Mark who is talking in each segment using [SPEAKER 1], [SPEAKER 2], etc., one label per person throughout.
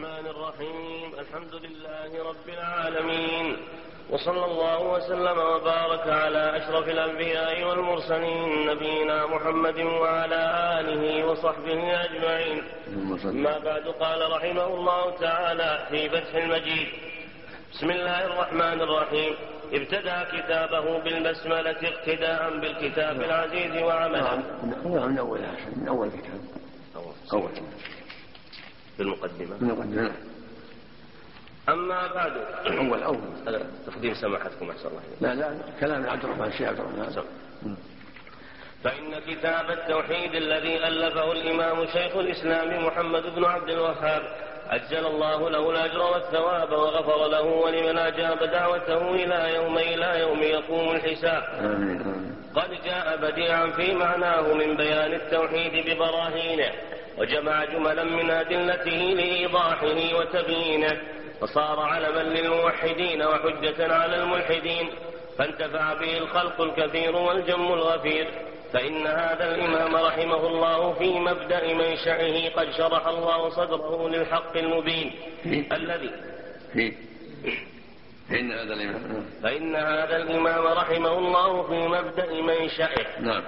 [SPEAKER 1] الرحمن الرحيم. الحمد لله رب العالمين. وصلى الله وسلم وبارك على أشرف الأنبياء والمرسلين نبينا محمد وعلى آله وصحبه أجمعين. ما بعد قال رحمه الله تعالى في فتح المجيد. بسم الله الرحمن الرحيم. ابتدأ كتابه بالبسملة اقتداء بالكتاب العزيز وعملا
[SPEAKER 2] من أول من أول كتاب. أول
[SPEAKER 1] في المقدمة.
[SPEAKER 2] من المقدمة
[SPEAKER 1] أما بعد.
[SPEAKER 2] أول أول
[SPEAKER 1] هذا تقديم سماحتكم أحسن الله.
[SPEAKER 2] لا لا كلام عبد الرحمن الشيخ عبد الرحمن.
[SPEAKER 1] فإن كتاب التوحيد الذي ألفه الإمام شيخ الإسلام محمد بن عبد الوهاب أجل الله له الأجر والثواب وغفر له ولمن أجاب دعوته إلى يوم إلى يوم يقوم الحساب. قد جاء بديعا في معناه من بيان التوحيد ببراهينه. وجمع جملا من أدلته لإيضاحه وتبيينه وصار علما للموحدين وحجة على الملحدين فانتفع به الخلق الكثير والجم الغفير. فإن هذا الإمام رحمه الله في مبدأ منشأه قد شرح الله صدره للحق المبين. الذي
[SPEAKER 2] فإن هذا الإمام.
[SPEAKER 1] فإن هذا الإمام رحمه الله في مبدأ منشأه
[SPEAKER 2] نعم.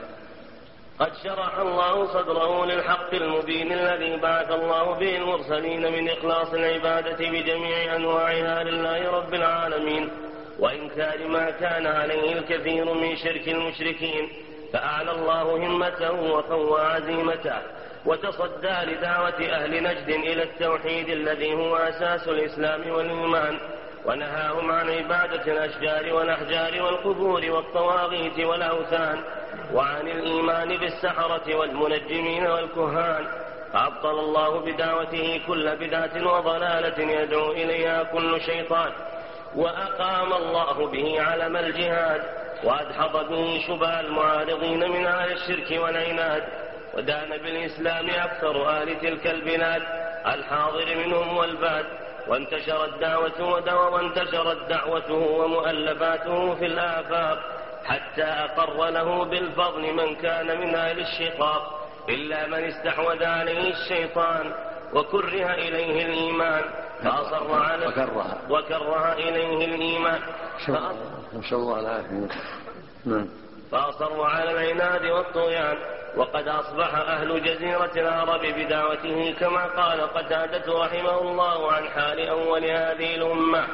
[SPEAKER 1] قد شرح الله صدره للحق المبين الذي بعث الله به المرسلين من إخلاص العبادة بجميع أنواعها لله رب العالمين. وإنكار ما كان عليه الكثير من شرك المشركين فأعلى الله همته وقوى عزيمته وتصدى لدعوة أهل نجد إلى التوحيد الذي هو أساس الإسلام والإيمان. ونهاهم عن عبادة الأشجار والأحجار والقبور والطواغيت والأوثان وعن الإيمان بالسحرة والمنجمين والكهان. فأبطل الله بدعوته كل بدعة وضلالة يدعو إليها كل شيطان. وأقام الله به علم الجهاد. وأدحض به شبه المعارضين من أهل الشرك والعناد. ودان بالإسلام أكثر أهل تلك البلاد. الحاضر منهم والباد. وانتشرت دعوته وانتشرت دعوته ومؤلفاته في الآفاق حتى أقر له بالفضل من كان من أهل الشقاق إلا من استحوذ عليه الشيطان وكره إليه الإيمان فأصر على
[SPEAKER 2] وكره.
[SPEAKER 1] وكره إليه الإيمان.
[SPEAKER 2] نسأل الله العافية. نعم.
[SPEAKER 1] فأصروا على العناد والطغيان. وقد أصبح أهل جزيرة العرب بدعوته كما قال قتادة رحمه الله عن حال أول هذه الأمة.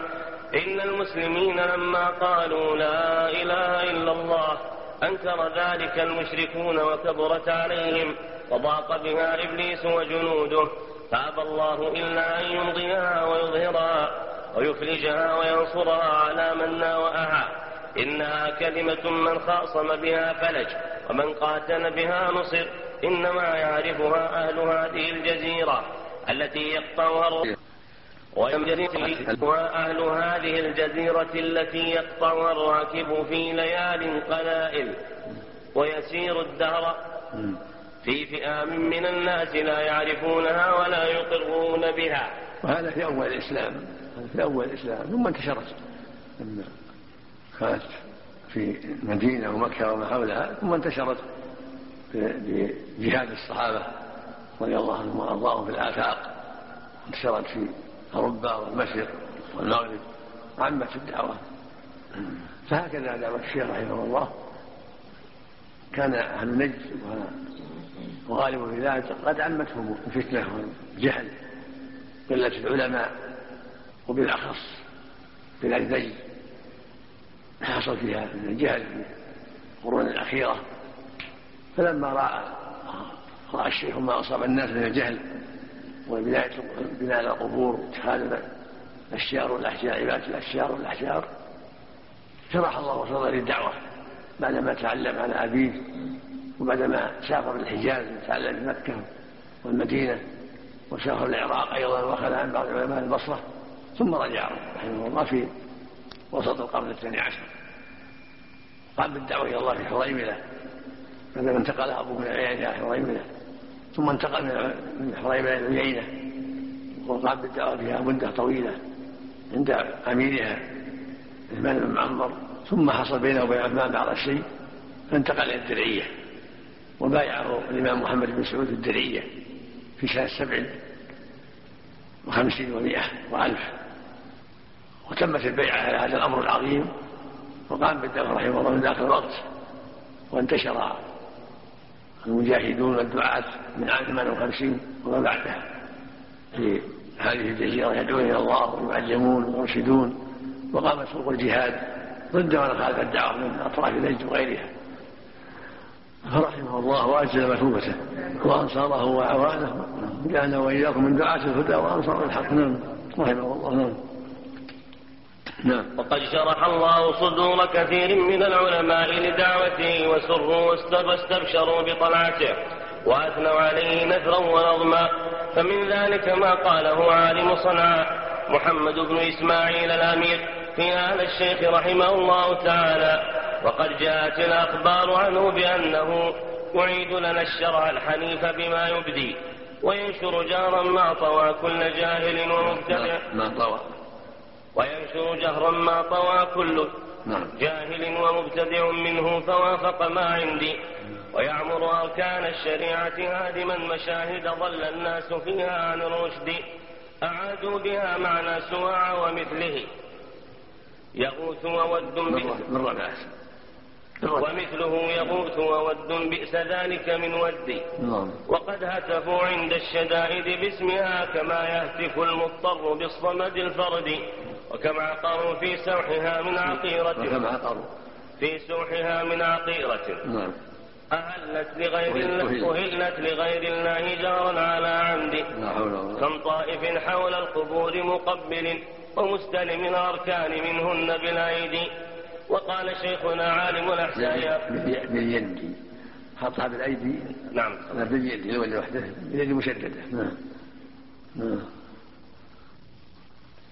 [SPEAKER 1] إن المسلمين لما قالوا لا إله إلا الله أنكر ذلك المشركون وكبرت عليهم وضاق بها إبليس وجنوده. فأبى الله إلا أن يمضيها ويظهرها ويفلجها وينصرها على من ناوأها. إنها كلمة من خاصم بها فلج ومن قاتل بها نصر. إنما يعرفها أهل هذه الجزيرة التي يقطعها ويمجري وأهل هذه الجزيرة التي يقطعها الراكب في ليال قلائل. ويسير الدهر في فئام من الناس لا يعرفونها ولا يقرون بها.
[SPEAKER 2] وهذا في أول الإسلام. في أول الإسلام. ثم انتشرت كانت في المدينة ومكة وما حولها ثم انتشرت بجهاد الصحابة رضي الله عنهم وأرضاهم في الآفاق. انتشرت في أوروبا والمشرق والمغرب. عمت الدعوة. فهكذا دعوة الشيخ رحمه الله. كان أهل نجد وغالب في ذلك. قد عمتهم الفتنة والجهل. قلة العلماء وبالأخص بلاد نجد. حصل فيها من الجهل في القرون الأخيرة. فلما رأى رأى الشيخ ما أصاب الناس من الجهل وبناء بناء القبور واتخاذ الأشجار والأحجار عبادة الأشجار والأحجار شرح الله صدر للدعوه بعدما تعلم على أبيه وبعدما سافر الحجاز تعلم في مكة والمدينة وسافر العراق أيضا وأخذ عن بعض علماء البصرة ثم رجع رحمه الله في وسط القرن الثاني عشر. قام بالدعوة إلى الله في حريمله بعدما انتقل ابوه من العيان إلى حريمله ثم انتقل من حريمة إلى العيينة وقام بالدعوة فيها مدة طويلة عند أميرها عثمان بن معمر. ثم حصل بينه وبين عثمان بعض الشيء فانتقل إلى الدرعية. وبايعه الإمام محمد بن سعود الدرعية في سنة سبع وخمسين ومائة وألف. وتمت البيعة على هذا الأمر العظيم وقام بالدعوة رحمه الله من ذاك الوقت وانتشر المجاهدون والدعاة من عام 58 وما بعدها في هذه الجزيرة يدعون إلى الله ويعلمون ويرشدون وقامت فرق الجهاد ضد من خالف الدعوة من أطراف نجد وغيرها. فرحمه الله وأجل مثوبته وأنصاره وأعوانه جعلنا وإياكم من دعاة الهدى وأنصار الحق. نعم رحمه الله نعم.
[SPEAKER 1] نعم. وقد شرح الله صدور كثير من العلماء لدعوته وسروا واستبشروا بطلعته وأثنوا عليه نثرا ونظما. فمن ذلك ما قاله عالم صنعاء محمد بن إسماعيل الأمير في هذا الشيخ رحمه الله تعالى. وقد جاءت الأخبار عنه بأنه يعيد لنا الشرع الحنيف بما يبدي. وينشر جهرا ما طوى كل جاهل ومبتدع.
[SPEAKER 2] ما طوى.
[SPEAKER 1] وينشر جهرا ما طوى كل
[SPEAKER 2] نعم.
[SPEAKER 1] جاهل ومبتدع منه فوافق ما عندي. ويعمر أركان الشريعة هادما مشاهد ضل الناس فيها عن الرشد. أعادوا بها معنى سواع ومثله. يغوث وود
[SPEAKER 2] من ربع
[SPEAKER 1] ومثله يغوث وود بئس ذلك من ودي.
[SPEAKER 2] نعم.
[SPEAKER 1] وقد هتفوا عند الشدائد باسمها كما يهتف المضطر بالصمد الفرد. وكم عقروا في سوحها من عقيرة.
[SPEAKER 2] وكم عقروا.
[SPEAKER 1] في سوحها من عقيرة.
[SPEAKER 2] نعم.
[SPEAKER 1] أهلت لغير الله أهلت لغير الله جارا على عمد. كم طائف حول القبور مقبل ومستلم الأركان منهن بالأيدي وقال شيخنا عالم الأحساء
[SPEAKER 2] باليد خطها بالأيدي
[SPEAKER 1] نعم.
[SPEAKER 2] باليد يولي وحده. باليد مشددة. نعم. نعم.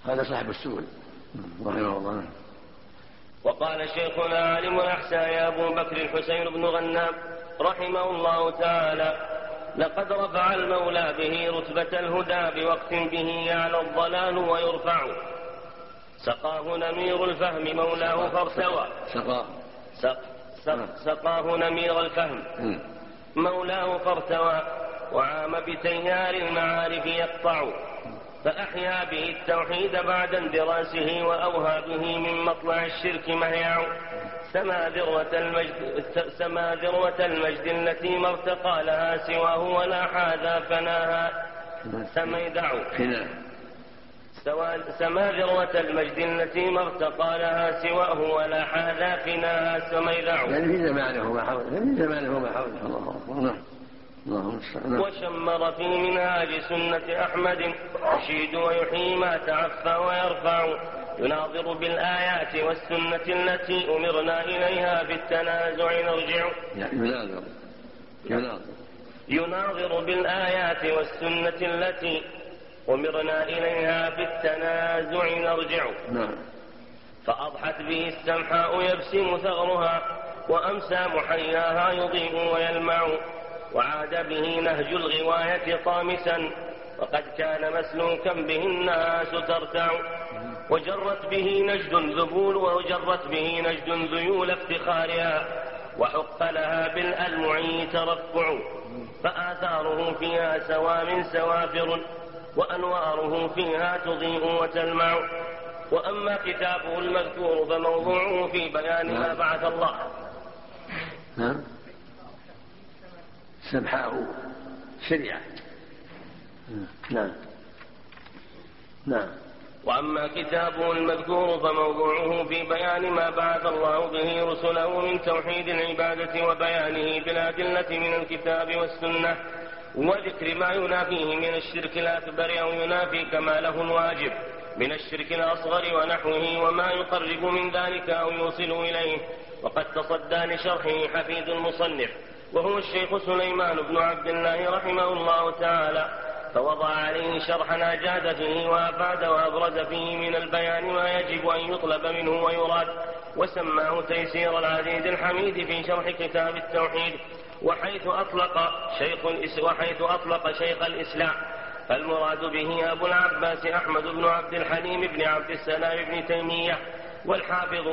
[SPEAKER 2] هذا صاحب السؤل رحمه الله
[SPEAKER 1] وقال شيخنا عالم الأحساء يا أبو بكر الحسين بن غنام رحمه الله تعالى لقد رفع المولى به رتبة الهدى بوقت به يعلى الضلال ويرفع. سقاه نمير الفهم مولاه فارتوى.
[SPEAKER 2] سقاه
[SPEAKER 1] سق سق سقاه نمير الفهم. مولاه فارتوى وعام بتيار المعارف يقطع. فأحيا به التوحيد بعد اندراسه وأوهى به من مطلع الشرك مهيع. سما ذروة المجد سما ذروة المجد التي ما ارتقى لها سواه ولا حاذا فناها. سميدع سما ذروة المجد التي ما ارتقى لها سواه ولا حاذا فناها. سميدع
[SPEAKER 2] يعني في زمانه ما حوله في زمانه ما حوله الله أكبر. نعم.
[SPEAKER 1] وشمر في منهاج سنة أحمد يشيد ويحيي ما تعفى ويرفع يناظر بالآيات والسنة التي أمرنا إليها بالتنازع نرجع.
[SPEAKER 2] يناظر يناظر
[SPEAKER 1] يناظر بالآيات والسنة التي أمرنا إليها بالتنازع نرجع.
[SPEAKER 2] نعم.
[SPEAKER 1] فأضحت به السمحاء يبسم ثغرها وأمسى محياها يضيء ويلمع. وعاد به نهج الغواية طامسا وقد كان مسلوكا به الناس ترتع. وجرت به نجد ذبول وجرت به نجد ذيول افتخارها. وحق لها بالألمع ترفع. فآثاره فيها سوام سوافر وأنواره فيها تضيء وتلمع. وأما كتابه المذكور فموضوعه في بيان ما بعث الله.
[SPEAKER 2] نعم. سمحاء شريعة. نعم. نعم.
[SPEAKER 1] وأما كتابه المذكور فموضوعه في بيان ما بعث الله به رسله من توحيد العبادة وبيانه بالأدلة من الكتاب والسنة وذكر ما ينافيه من الشرك الأكبر أو ينافي كماله الواجب من الشرك الأصغر ونحوه وما يقرب من ذلك أو يوصل إليه. وقد تصدى لشرحه حفيد المصنف وهو الشيخ سليمان بن عبد الله رحمه الله تعالى فوضع عليه شرحا أجاد فيه وأفاد وأبرز فيه من البيان ما يجب أن يطلب منه ويراد وسماه تيسير العزيز الحميد في شرح كتاب التوحيد وحيث أطلق شيخ وحيث أطلق شيخ الإسلام. فالمراد به أبو العباس أحمد بن عبد الحليم بن عبد السلام بن تيمية والحافظ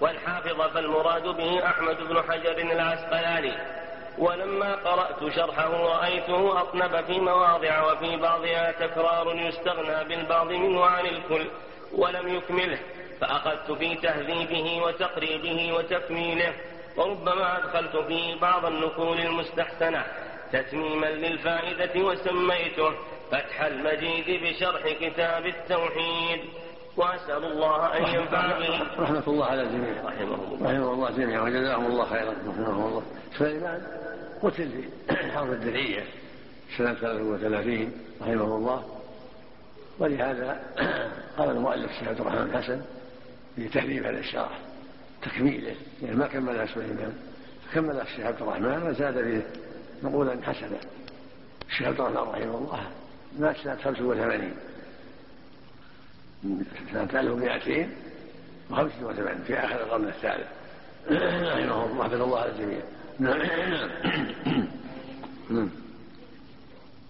[SPEAKER 1] والحافظ فالمراد به أحمد بن حجر العسقلاني. ولما قرأت شرحه رأيته أطنب في مواضع وفي بعضها تكرار يستغنى بالبعض منه عن الكل ولم يكمله فأخذت في تهذيبه وتقريبه وتكميله وربما أدخلت فيه بعض النقول المستحسنة تتميما للفائدة وسميته فتح المجيد بشرح كتاب التوحيد. وأسأل الله أن ينفع به
[SPEAKER 2] رحمة الله على الجميع. رحمه الله رحمه الله جميعا. وجزاهم الله خيرا. رحمه الله. سليمان قتل في حرب الدرعية سنة 33 رحمه الله. ولهذا قال المؤلف الشيخ عبد الرحمن الحسن في تهذيب هذا الشرح تكميله. يعني ما كملها سليمان. فكملها الشيخ عبد الرحمن وزاد فيه نقولا حسنة الشيخ عبد الرحمن رحمه الله. مات سنة 85 سنة 1285 في آخر القرن الثالث رحمه الله حفظ الله على الجميع. نعم. نعم.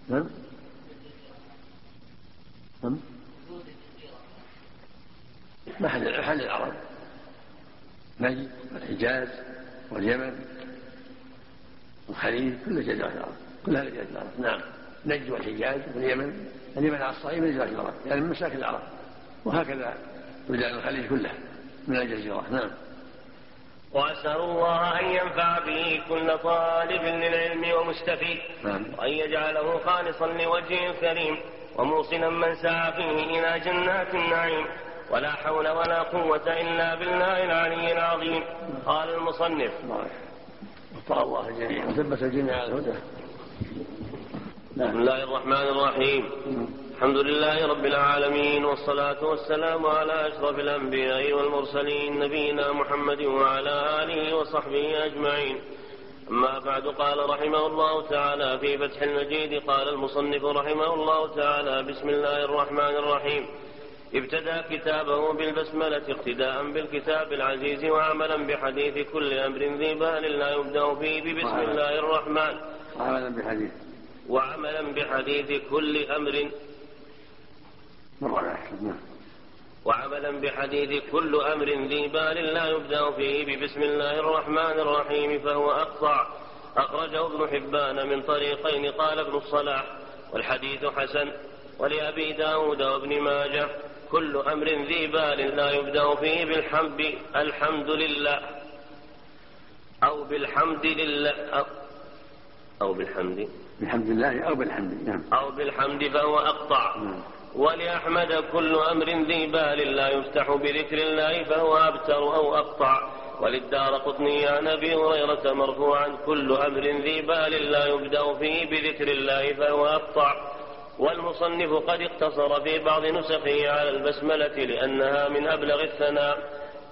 [SPEAKER 2] نعم. نعم. محل محل العرب نجد والحجاز واليمن والخليج كل جزيرة العرب كلها جزيرة العرب نعم. نجد والحجاز واليمن اليمن على الصعيد من جزيرة العرب يعني من مساكن العرب. وهكذا بلدان الخليج كلها من الجزيرة نعم.
[SPEAKER 1] وأسأل الله أن ينفع به كل طالب للعلم ومستفيد. نعم. وأن يجعله خالصا لوجهه الكريم وموصلا من سعى فيه إلى جنات النعيم. ولا حول ولا قوة إلا بالله العلي العظيم. قال المصنف.
[SPEAKER 2] وفق الله الجميع وثبت الجميع على الهدى.
[SPEAKER 1] بسم الله الرحمن الرحيم. الحمد لله رب العالمين والصلاة والسلام على أشرف الأنبياء والمرسلين نبينا محمد وعلى آله وصحبه أجمعين. أما بعد قال رحمه الله تعالى في فتح المجيد قال المصنف رحمه الله تعالى بسم الله الرحمن الرحيم. ابتدى كتابه بالبسملة اقتداء بالكتاب العزيز وعملا بحديث كل أمر ذي بال لا يبدأ فيه ببسم الله الرحمن.
[SPEAKER 2] وعملا بحديث.
[SPEAKER 1] وعملا بحديث كل أمر وعملا بحديث كل أمر ذي بال لا يبدأ فيه ببسم الله الرحمن الرحيم فهو أقطع. أخرجه ابن حبان من طريقين قال ابن الصلاح والحديث حسن ولأبي داود وابن ماجه كل أمر ذي بال لا يبدأ فيه بالحمد الحمد لله. أو بالحمد لله أو, أو بالحمد.
[SPEAKER 2] بالحمد لله أو بالحمد نعم.
[SPEAKER 1] أو بالحمد فهو أقطع. نعم. ولأحمد كل أمر ذي بال لا يفتح بذكر الله فهو أبتر أو أقطع وللدار قطني عن أبي هريرة مرفوعا كل أمر ذي بال لا يبدأ فيه بذكر الله فهو أقطع والمصنف قد اقتصر في بعض نسخه على البسملة لأنها من أبلغ الثناء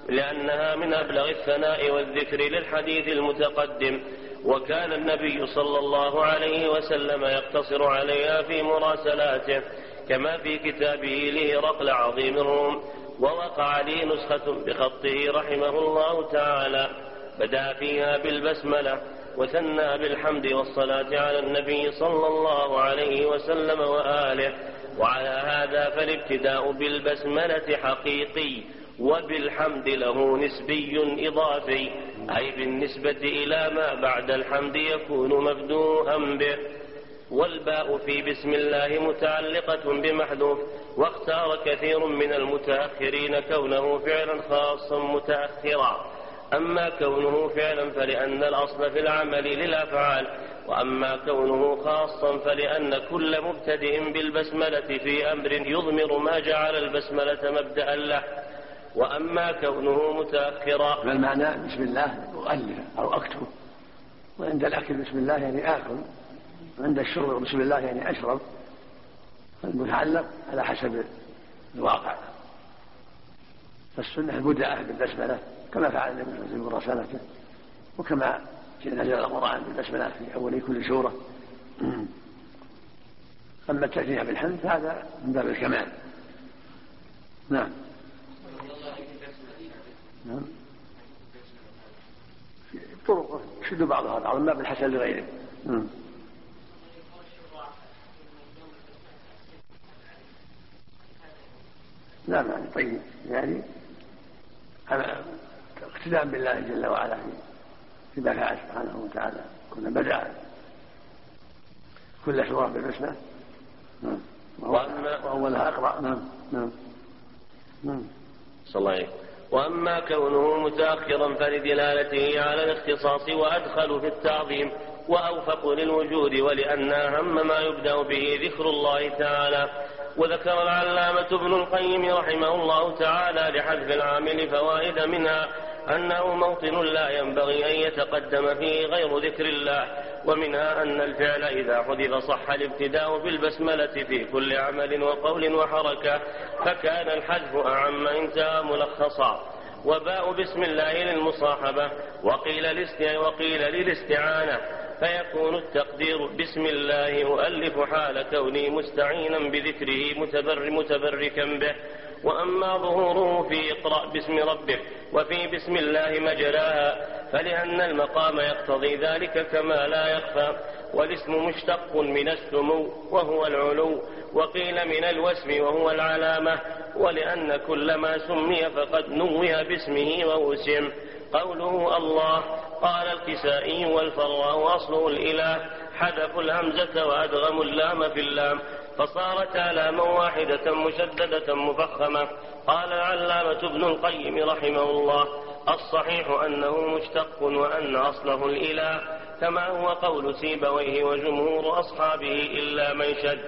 [SPEAKER 1] لأنها من أبلغ الثناء والذكر للحديث المتقدم. وكان النبي صلى الله عليه وسلم يقتصر عليها في مراسلاته. كما في كتابه لهرقل عظيم الروم ووقع لي نسخة بخطه رحمه الله تعالى. بدأ فيها بالبسملة وثنى بالحمد والصلاة على النبي صلى الله عليه وسلم وآله. وعلى هذا فالابتداء بالبسملة حقيقي وبالحمد له نسبي إضافي. أي بالنسبة إلى ما بعد الحمد يكون مبدوءا به. والباء في بسم الله متعلقة بمحذوف واختار كثير من المتأخرين كونه فعلا خاصا متأخرا. أما كونه فعلا فلأن الأصل في العمل للأفعال وأما كونه خاصا فلأن كل مبتدئ بالبسملة في أمر يضمر ما جعل البسملة مبدأ له. وأما كونه متأخرا
[SPEAKER 2] فالمعنى بسم الله أؤلف أو أكتب. وعند الأكل بسم الله يعني آكل. عند الشرب بسم الله يعني أشرب المتعلق على حسب الواقع. فالسنة البدعة بالبسملة كما فعل النبي صلى الله عليه وسلم مراسلته وكما نزل القرآن بالبسملة في أول كل سورة. أما التسمية بالحمد فهذا من باب الكمال. نعم. نعم. طرق يشد بعضها بعضا ما بالحسن لغيره. لا معنى طيب. يعني اقتداء بالله جل وعلا في فعل سبحانه وتعالى.
[SPEAKER 3] كنا بدأ كل سورة بالبسمة نعم. وأولها أقرأ. نعم نعم
[SPEAKER 1] نعم. صلى الله عليه وأما كونه متأخرا فلدلالته على الاختصاص وأدخل في التعظيم وأوفق للوجود ولأن أهم ما يبدأ به ذكر الله تعالى. وذكر العلامة ابن القيم رحمه الله تعالى لحذف العامل فوائد منها أنه موطن لا ينبغي أن يتقدم فيه غير ذكر الله ومنها أن الفعل إذا حذف صح الابتداء بالبسملة في كل عمل وقول وحركة فكان الحذف أعم انتهى ملخصا. وباء بسم الله للمصاحبة وقيل وقيل للاستعانة. فيكون التقدير بسم الله أؤلف حال كوني مستعينا بذكره متبر متبركا به. وأما ظهوره في اقرأ باسم ربك وفي بسم الله مجراها فلأن المقام يقتضي ذلك كما لا يخفى. والاسم مشتق من السمو وهو العلو. وقيل من الوسم وهو العلامة. ولأن كل ما سمي فقد نوه باسمه ووسم. قوله الله قال الكسائي والفراء أصله الإله حذفوا الهمزة وأدغموا اللام في اللام فصارت آلاما واحدة مشددة مفخمة. قال العلامة ابن القيم رحمه الله الصحيح أنه مشتق وأن أصله الإله كما هو قول سيبويه وجمهور أصحابه إلا من شد.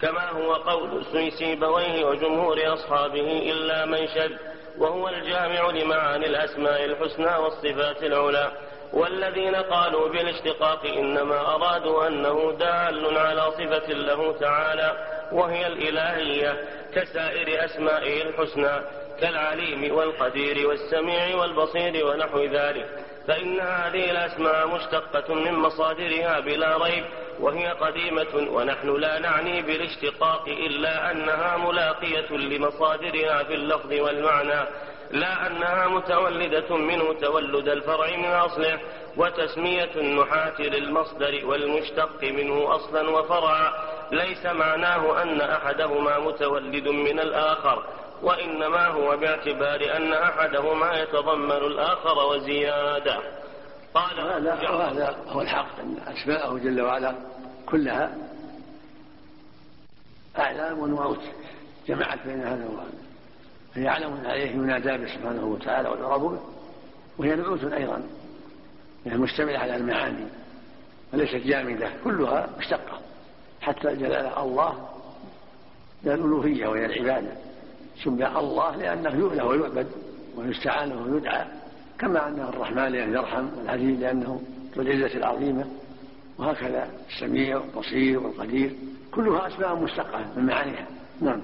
[SPEAKER 1] كما هو قول سيبويه وجمهور أصحابه إلا من شد. وهو الجامع لمعاني الأسماء الحسنى والصفات العلى. والذين قالوا بالاشتقاق إنما أرادوا أنه دال على صفة له تعالى وهي الإلهية كسائر أسمائه الحسنى كالعليم والقدير والسميع والبصير ونحو ذلك. فإن هذه الأسماء مشتقة من مصادرها بلا ريب وهي قديمة ونحن لا نعني بالاشتقاق إلا أنها ملاقية لمصادرها في اللفظ والمعنى لا أنها متولدة منه تولد الفرع من أصله وتسمية النحاة للمصدر والمشتق منه أصلا وفرعا ليس معناه أن أحدهما متولد من الآخر. وإنما هو باعتبار أن أحدهما يتضمن الآخر وزيادة.
[SPEAKER 3] قال هذا هو الحق أن أسماءه جل وعلا كلها أعلام ونعوت جمعت بين هذا وهذا. فهي علم عليه ينادى به سبحانه وتعالى ويعرف به وهي نعوت أيضا. هي مشتملة على المعاني وليست جامدة كلها مشتقة. حتى جلالة الله من الألوهية وهي العبادة. سمي الله لأنه يؤله ويعبد ويستعان ويدعى كما أنه الرحمن لأنه يرحم والعزيز لأنه ذو العزة العظيمة وهكذا السميع والبصير والقدير كلها أسماء مشتقة من معانيها. نعم.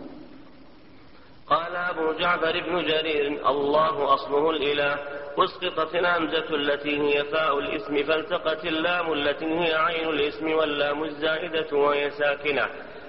[SPEAKER 1] قال أبو جعفر بن جرير الله أصله الإله أسقطت الهمزة التي هي فاء الاسم فالتقت اللام التي هي عين الاسم واللام الزائدة وهي ساكنة.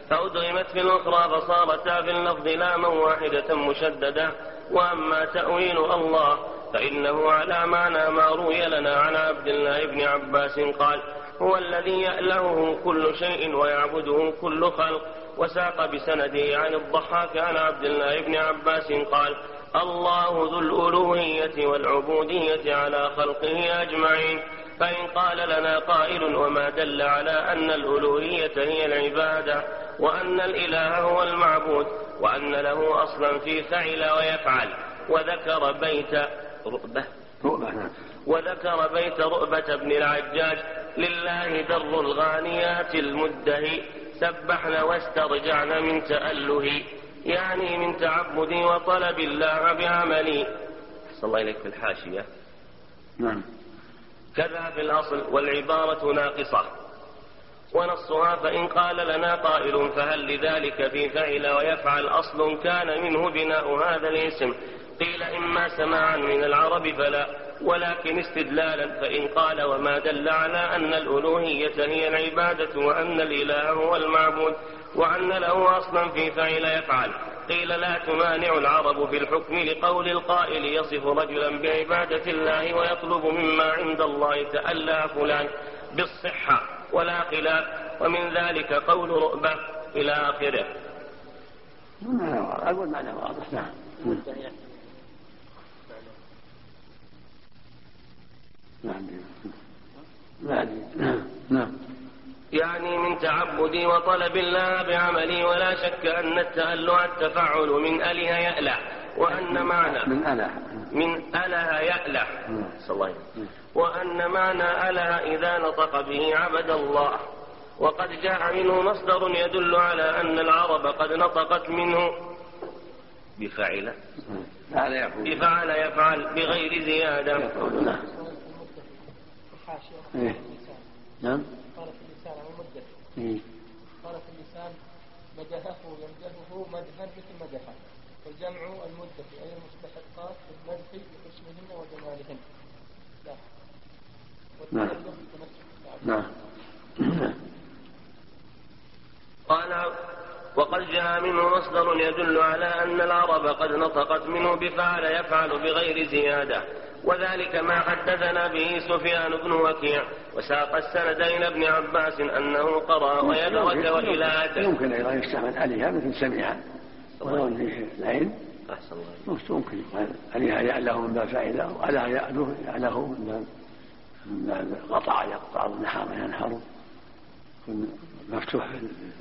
[SPEAKER 1] فأدغمت في الأخرى فصارتا في اللفظ لاما واحدة مشددة. وأما تأويل الله فإنه على معنى ما روي لنا عن عبد الله بن عباس قال هو الذي يألهه كل شيء ويعبده كل خلق. وساق بسنده عن الضحاك عن عبد الله بن عباس قال الله ذو الألوهية والعبودية على خلقه أجمعين. فإن قال لنا قائل وما دل على أن الألوهية هي العبادة؟ وأن الإله هو المعبود وأن له أصلا في فعل ويفعل. وذكر بيت رؤبة. نعم. وذكر بيت رؤبة بن العجاج. لله در الغانيات المدهي. سبحنا واسترجعنا من تأله. يعني من تعبدي وطلب الله بعملي. صلى الله إليك في الحاشية.
[SPEAKER 3] نعم.
[SPEAKER 1] كذا في الأصل والعبارة ناقصة. ونصها فإن قال لنا قائل فهل لذلك في فعل ويفعل أصل كان منه بناء هذا الاسم؟ قيل إما سماعا من العرب فلا ولكن استدلالا فإن قال وما دل على أن الألوهية هي العبادة وأن الإله هو المعبود وأن له أصلا في فعل يفعل. قيل لا تمانع العرب في الحكم لقول القائل يصف رجلا بعبادة الله ويطلب مما عند الله تألى فلان بالصحة. ولا خلاف ومن ذلك قول رؤبة إلى آخره.
[SPEAKER 3] أقول معنى واضح نعم. نعم.
[SPEAKER 2] نعم. نعم.
[SPEAKER 1] يعني من تعبدي وطلب الله بعملي ولا شك أن التألع التفعل من أله يألع وأن معنى
[SPEAKER 2] من أله
[SPEAKER 1] من أله يألع وأن معنى أله إذا نطق به عبد الله. وقد جاء منه مصدر يدل على أن العرب قد نطقت منه. بفعل. بفعل يفعل. بغير زيادة.
[SPEAKER 2] إيه. نعم.
[SPEAKER 4] قال في اللسان عن المدة
[SPEAKER 2] إيه.
[SPEAKER 4] قال في اللسان مدحه يمدحه مدحا مثل مدحه والجمع المدة
[SPEAKER 2] نعم. نعم.
[SPEAKER 1] قال وقد جاء منه مصدر يدل على أن العرب قد نطقت منه بفعل يفعل بغير زيادة وذلك ما حدثنا به سفيان بن وكيع وساق السند إلى ابن عباس أنه قرأ ويدرك وإلى
[SPEAKER 2] يمكن أيضا يستعمل آلهة مثل سمع ولو العين
[SPEAKER 1] أحسن الله.
[SPEAKER 2] ممكن. آلهة يأله من باب فائدة من باب من باب قطع يقطع ونحر ينحر. مفتوح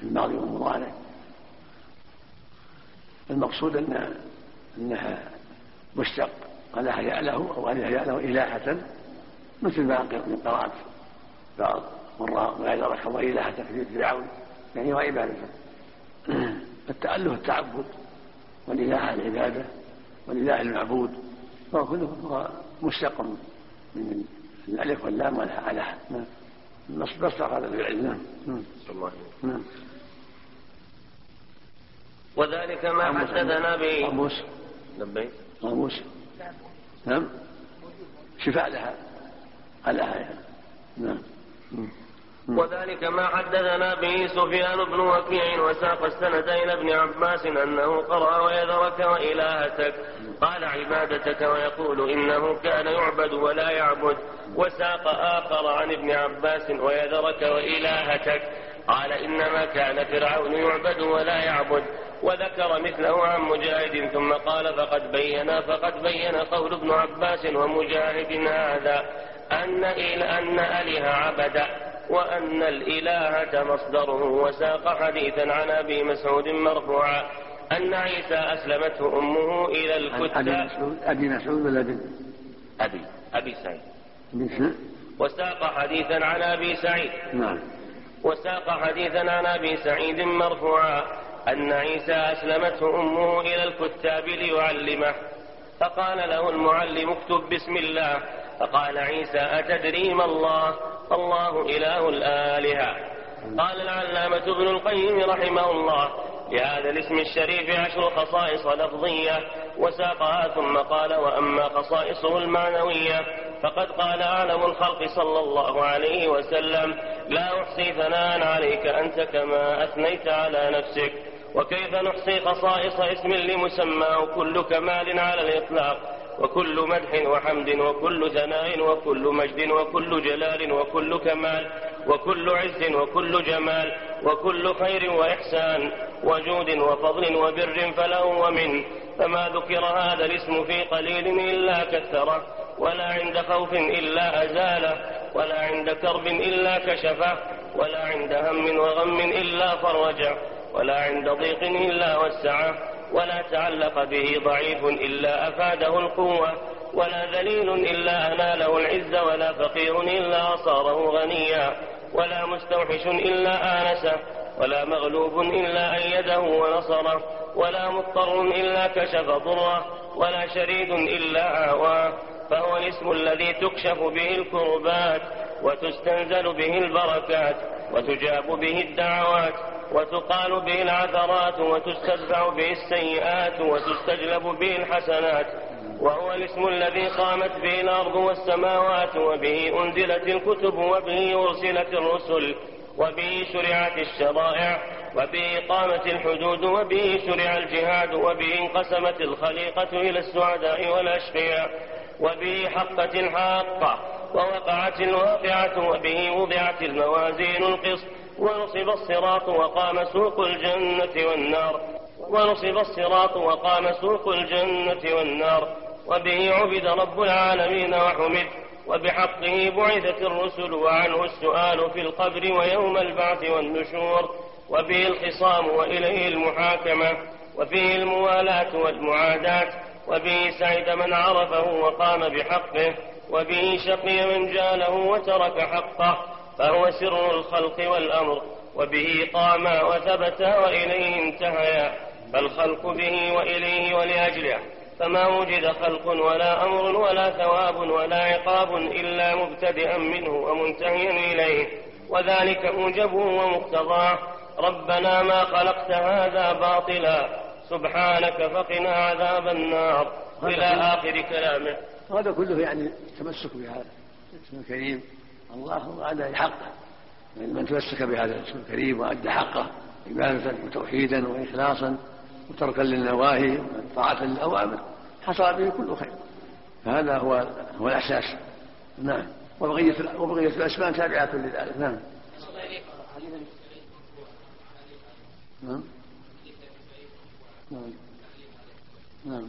[SPEAKER 2] في الماضي والمضارع المقصود أن أنها مشتق ألها يأله أو ألها يأله إلهة مثل ما قرأت بعض مرة ما ذكر الله إلهة في فرعون يعني وعبادته التأله التعبد والإله العبادة والإله المعبود فهو كله مشتق من الألف واللام والأله نعم. مصدر هذا في العلم نعم. نعم.
[SPEAKER 1] وذلك ما حدثنا به
[SPEAKER 2] قاموس
[SPEAKER 1] لبيك.
[SPEAKER 2] قاموس نعم. شفاء لها. لها يعني. نعم.
[SPEAKER 1] وذلك ما حدثنا به سفيان بن وكيع وساق السند إلى ابن عباس أنه قرأ ويذرك وإلهتك. قال عبادتك ويقول إنه كان يعبد ولا يعبد. وساق آخر عن ابن عباس ويذرك وإلهتك. قال إنما كان فرعون يعبد ولا يعبد. وذكر مثله عن مجاهد ثم قال فقد بين فقد بين قول ابن عباس ومجاهد هذا أن أن أله عبد. وأن الإلهة مصدره وساق حديثا عن أبي مسعود مرفوعا أن عيسى أسلمته أمه إلى الكتاب.
[SPEAKER 2] أبي مسعود ولا بن
[SPEAKER 1] أبي أبي سعيد. وساق حديثا عن أبي سعيد.
[SPEAKER 2] نعم.
[SPEAKER 1] وساق حديثا عن أبي سعيد مرفوعا أن عيسى أسلمته أمه إلى الكتاب ليعلمه. فقال له المعلم اكتب بسم الله. فقال عيسى أتدري ما الله؟ الله إله الآلهة. قال العلامة ابن القيم رحمه الله لهذا الاسم الشريف عشر خصائص لفظية وساقها ثم قال وأما خصائصه المعنوية فقد قال أعلم الخلق صلى الله عليه وسلم لا أحصي ثناء عليك أنت كما أثنيت على نفسك. وكيف نحصي خصائص اسم لمسماه كل كمال على الإطلاق؟ وكل مدح وحمد وكل ثناء وكل مجد وكل جلال وكل كمال وكل عز وكل جمال وكل خير وإحسان وجود وفضل وبر فله ومن فما ذكر هذا الاسم في قليل إلا كثره ولا عند خوف إلا أزاله ولا عند كرب إلا كشفه ولا عند هم وغم إلا فرجه ولا عند ضيق إلا وسعه ولا تعلق به ضعيف إلا أفاده القوة ولا ذليل إلا أناله العز ولا فقير إلا صاره غنيا ولا مستوحش إلا آنسه ولا مغلوب إلا أيده ونصره ولا مضطر إلا كشف ضره ولا شريد إلا آواه. فهو الاسم الذي تكشف به الكربات وتستنزل به البركات وتجاب به الدعوات. وتقال به العثرات وتستدفع به السيئات وتستجلب به الحسنات وهو الاسم الذي قامت به الأرض والسماوات وبه أنزلت الكتب وبه أرسلت الرسل وبه شرعت الشرائع وبه قامت الحدود وبه شرع الجهاد وبه انقسمت الخليقة إلى السعداء والأشقياء وبه حقت الحاقة ووقعت الواقعة وبه وضعت الموازين القسط ونصب الصراط وقام سوق الجنة والنار. ونصب الصراط وقام سوق الجنة والنار. وبه عبد رب العالمين وحمد. وبحقه بعثت الرسل وعنه السؤال في القبر ويوم البعث والنشور. وبه الخصام وإليه المحاكمة. وفيه الموالاة والمعاداة. وبه سعد من عرفه وقام بحقه. وبه شقي من جاله وترك حقه. فهو سر الخلق والأمر وبه قاما وثبتا وإليه انتهيا فالخلق به وإليه ولأجله فما وجد خلق ولا أمر ولا ثواب ولا عقاب إلا مبتدئا منه ومنتهيا إليه وذلك موجبه ومقتضاه ربنا ما خلقت هذا باطلا سبحانك فقنا عذاب النار. إلى آخر كلامه.
[SPEAKER 2] هذا كله يعني التمسك بهذا الكريم. الله وأداء حقه. من تمسك بهذا الاسم الكريم وأدى حقه عبادة وتوحيدا وإخلاصا وتركا للنواهي وطاعة للأوامر. حصل به كل خير. فهذا هو هو الأساس. نعم. وبقية وبقية الأسماء تابعة لذلك. نعم. نعم. نعم.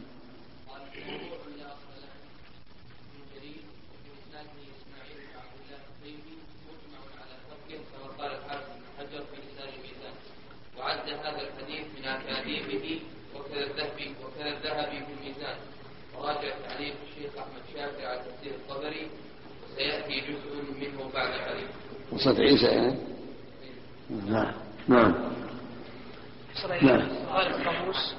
[SPEAKER 3] هذا الحديث من أكاذيبه وكذا الذهب وكذا الذهب في الميزان. وراجع تعليق الشيخ أحمد شاكر على تفسير الطبري وسيأتي جزء منه بعد قليل.
[SPEAKER 2] قصة عيسى يعني؟ نعم. نعم. نعم.
[SPEAKER 5] قال القاموس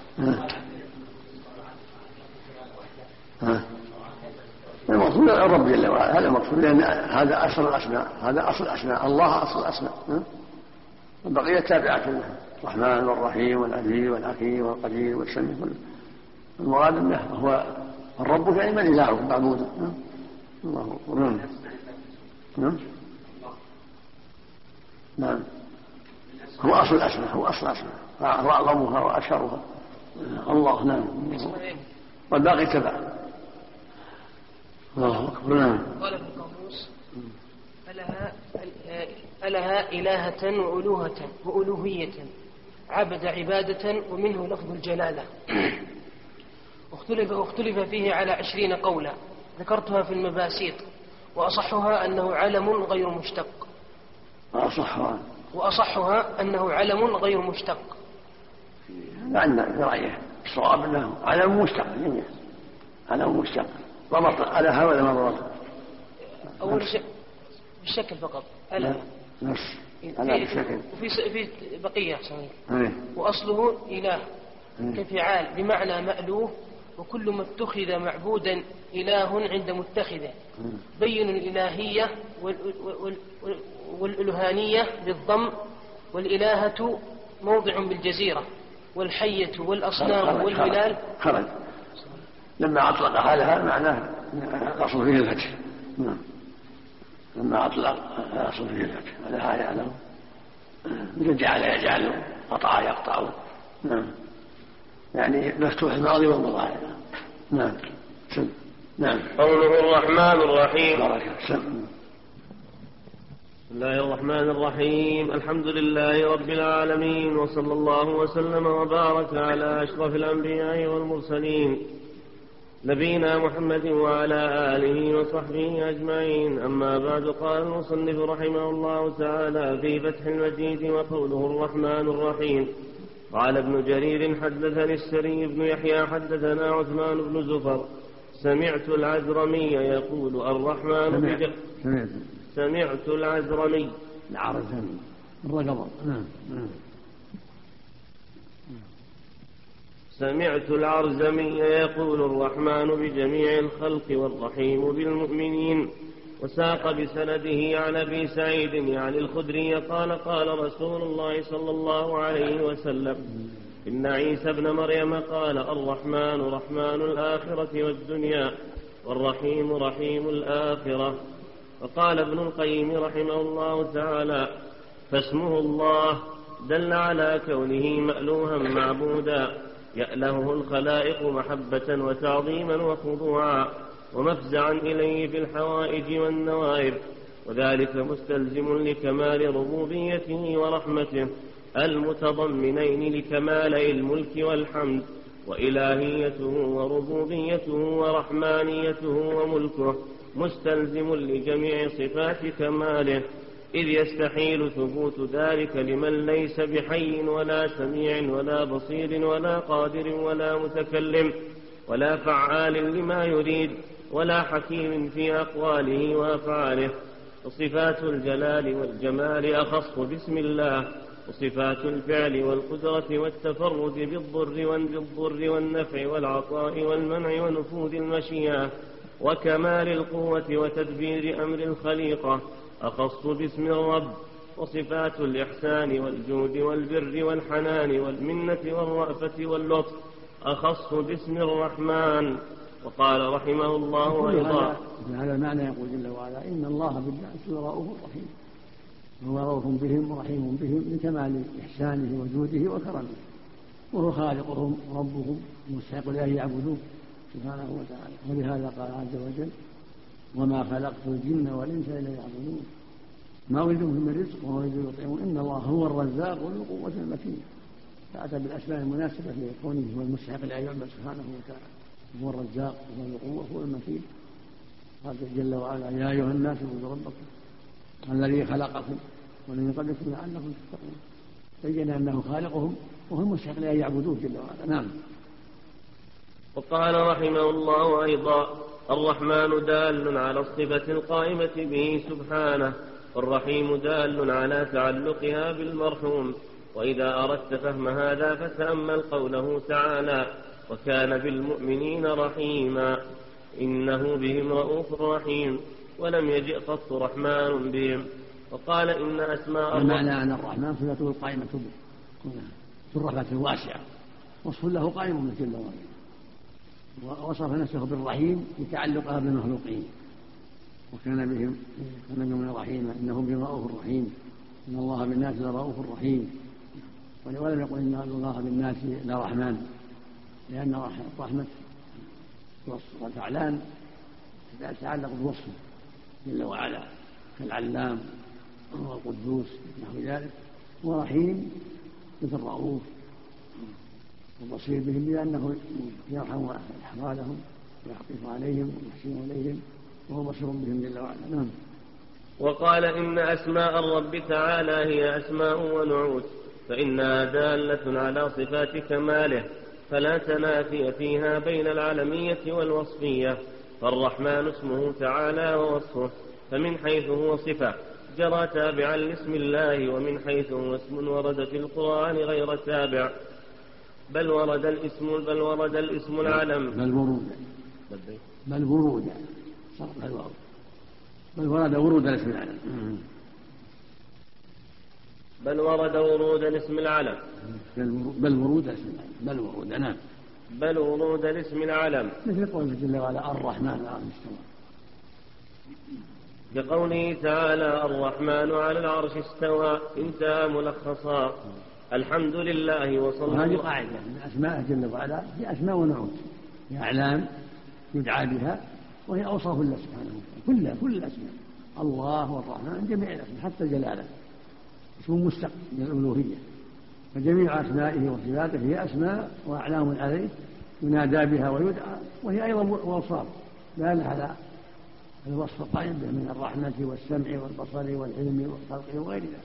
[SPEAKER 2] المقصود الرب جل وعلا. هذا المقصود لأن هذا أصل الأسماء. هذا أصل الأسماء. الله أصل الأسماء. والبقيه تابعة له الرحمن والرحيم والعزيز والحكيم والقدير والسميع المراد أنه هو الرب يعني من اله معبود الله نعم. نعم. نعم. هو أصل الأسماء هو أصل الأسماء. هو أعظمها وأشهرها. الله نعم. والباقي تبع الله أكبر. نعم.
[SPEAKER 5] قال ابن قاموس ألها, ألها إلهة وألوهة وألوهية. عبد عبادة ومنه لفظ الجلالة. واختلف, واختلف فيه على عشرين قولا. ذكرتها في المباسيط. وأصحها أنه علم غير مشتق.
[SPEAKER 2] وأصحها.
[SPEAKER 5] وأصحها أنه علم غير مشتق.
[SPEAKER 2] عندنا في رأيه الصواب أنه علم مشتق جميعا علم مشتق. ضبط على هذا ولا ما ضبط؟
[SPEAKER 5] أول شيء بالشكل فقط. ألا.
[SPEAKER 2] نص
[SPEAKER 5] وفي في بقية
[SPEAKER 2] إيه.
[SPEAKER 5] وأصله إله.
[SPEAKER 2] إيه.
[SPEAKER 5] كفعال بمعنى مألوه وكل ما اتخذ معبودا إله عند متخذه. بين الإلهية وال- وال- وال- والألوهانية بالضم والإلهة موضع بالجزيرة والحية والأصنام والهلال
[SPEAKER 2] خرج لما أطلق حالها معناه الأصل فيه الفتح. نعم. لما أطلق الأصل فيه الفتح هذا لا يعلم. مثل جعل يجعل قطع يقطع. نعم. يعني مفتوح الماضي والمضارع. نعم. سم. نعم.
[SPEAKER 1] قوله الرحمن الرحيم.
[SPEAKER 2] بارك سم.
[SPEAKER 1] بسم الله الرحمن الرحيم. الحمد لله رب العالمين وصلى الله وسلم وبارك على أشرف الأنبياء والمرسلين. نبينا محمد وعلى آله وصحبه أجمعين. أما بعد قال المصنف رحمه الله تعالى في فتح المجيد وقوله الرحمن الرحيم. قال ابن جرير حدثني السري بن يحيى حدثنا عثمان بن زفر. سمعت العزرمي يقول الرحمن
[SPEAKER 2] سمعت. سمعت.
[SPEAKER 1] سمعت العزرمي
[SPEAKER 2] العرب سمع الرقم نعم نعم.
[SPEAKER 1] سمعت العرزمي يقول الرحمن بجميع الخلق والرحيم بالمؤمنين وساق بسنده عن أبي سعيد يعني الخدري قال قال رسول الله صلى الله عليه وسلم إن عيسى ابن مريم قال الرحمن رحمن الآخرة والدنيا والرحيم رحيم الآخرة. وقال ابن القيم رحمه الله تعالى فاسمه الله دل على كونه مألوها معبودا. يألهه الخلائق محبة وتعظيما وخضوعا ومفزعا إليه في الحوائج والنوائب وذلك مستلزم لكمال ربوبيته ورحمته المتضمنين لكمالي الملك والحمد وإلهيته وربوبيته ورحمانيته وملكه مستلزم لجميع صفات كماله. إذ يستحيل ثبوت ذلك لمن ليس بحي ولا سميع ولا بصير ولا قادر ولا متكلم ولا فعال لما يريد ولا حكيم في أقواله وأفعاله. وصفات الجلال والجمال أخص باسم الله. وصفات الفعل والقدرة والتفرد بالضر بالضر والنفع والعطاء والمنع ونفوذ المشيئة. وكمال القوة وتدبير أمر الخليقة. أخص باسم الرب وصفات الإحسان والجود والبر والحنان والمنة والرأفة واللطف أخص باسم الرحمن. وقال رحمه الله أيضا
[SPEAKER 2] هذا المعنى يقول جل وعلا إن الله بالناس لرؤوف رحيم. هو رؤوف بهم ورحيم بهم لكمال إحسانه وجوده وكرمه وهو خالقهم وربهم المستحق لأن يعبدوه سبحانه وتعالى. ولهذا قال عز وجل وما خلقت الجن والإنس إلا يعبدون ما أريد من رزق وما أريد يطعمون إن الله هو الرزاق ذو القوة المتين. فأتى بالأسماء المناسبة لكونه هو المستحق لأن سبحانه وتعالى. هو الرزاق وهو القوة هو المتين. قال جل وعلا يا أيها الناس اعبدوا ربكم الذي خلقكم ولم قبلكم لعلكم تتقون. بين أنه خالقهم وهو المستحق لأن يعبدوه جل وعلا. نعم.
[SPEAKER 1] وقال رحمه الله أيضا الرحمن دال على الصفة القائمة به سبحانه والرحيم دال على تعلقها بالمرحوم. وإذا أردت فهم هذا فتأمل قوله تعالى وكان بالمؤمنين رحيما. إنه بهم رؤوف رحيم. ولم يجئ قط رحمن بهم. وقال إن أسماء
[SPEAKER 2] المعنى أن الرحمن صفته القائمة به. في الرحمة الواسعة. وصف له قائم من جل وعلا ووصف نفسه بالرحيم لتعلقها بالمخلوقين. وكان بهم كان بهم رحيما إنه بهم رؤوف رحيم. إن الله بالناس لرؤوف رحيم. ولم يقل إن الله بالناس لرحمن. لأن الرحمه والفعلان تتعلق بوصفه جل وعلا كالعلام والقدوس نحو ذلك. ورحيم مثل رؤوف. وبصير بهم لأنه يرحم أحوالهم ويعطف عليهم ويحسن إليهم وهو بصير بهم جل وعلا. نعم.
[SPEAKER 1] وقال إن أسماء الرب تعالى هي أسماء ونعوت فإنها دالة على صفات كماله فلا تنافي فيها بين العالمية والوصفية. فالرحمن اسمه تعالى ووصفه فمن حيث هو صفة جرى تابعا لاسم الله ومن حيث هو اسم ورد في القرآن غير تابع. بل ورد الاسم بل ورد الاسم العلم.
[SPEAKER 2] بل ورود. بل ورود. صرف الواو بل ورد ورود الاسم العلم.
[SPEAKER 1] بل ورد ورود الاسم العلم.
[SPEAKER 2] بل ورود الاسم العلم. بل ورود نعم.
[SPEAKER 1] بل ورود الاسم العلم.
[SPEAKER 2] مثل قوله جل وعلا الرحمن على استوى
[SPEAKER 1] كقوله تعالى الرحمن على العرش استوى انتهى ملخصا. الحمد لله وصلى
[SPEAKER 2] وهذه قاعدة من أسماء جل وعلا هي أسماء ونعوت هي أعلام يدعى بها وهي أوصاف الله سبحانه وتعالى كلها كل الأسماء. الله والرحمن جميع الأسماء حتى جلاله. اسم مستق من الألوهية. فجميع أسمائه وصفاته هي أسماء وأعلام عليه ينادى بها ويدعى وهي أيضا أوصاف. دالة على الوصف به من الرحمة والسمع والبصر والعلم والخلق وغير ذلك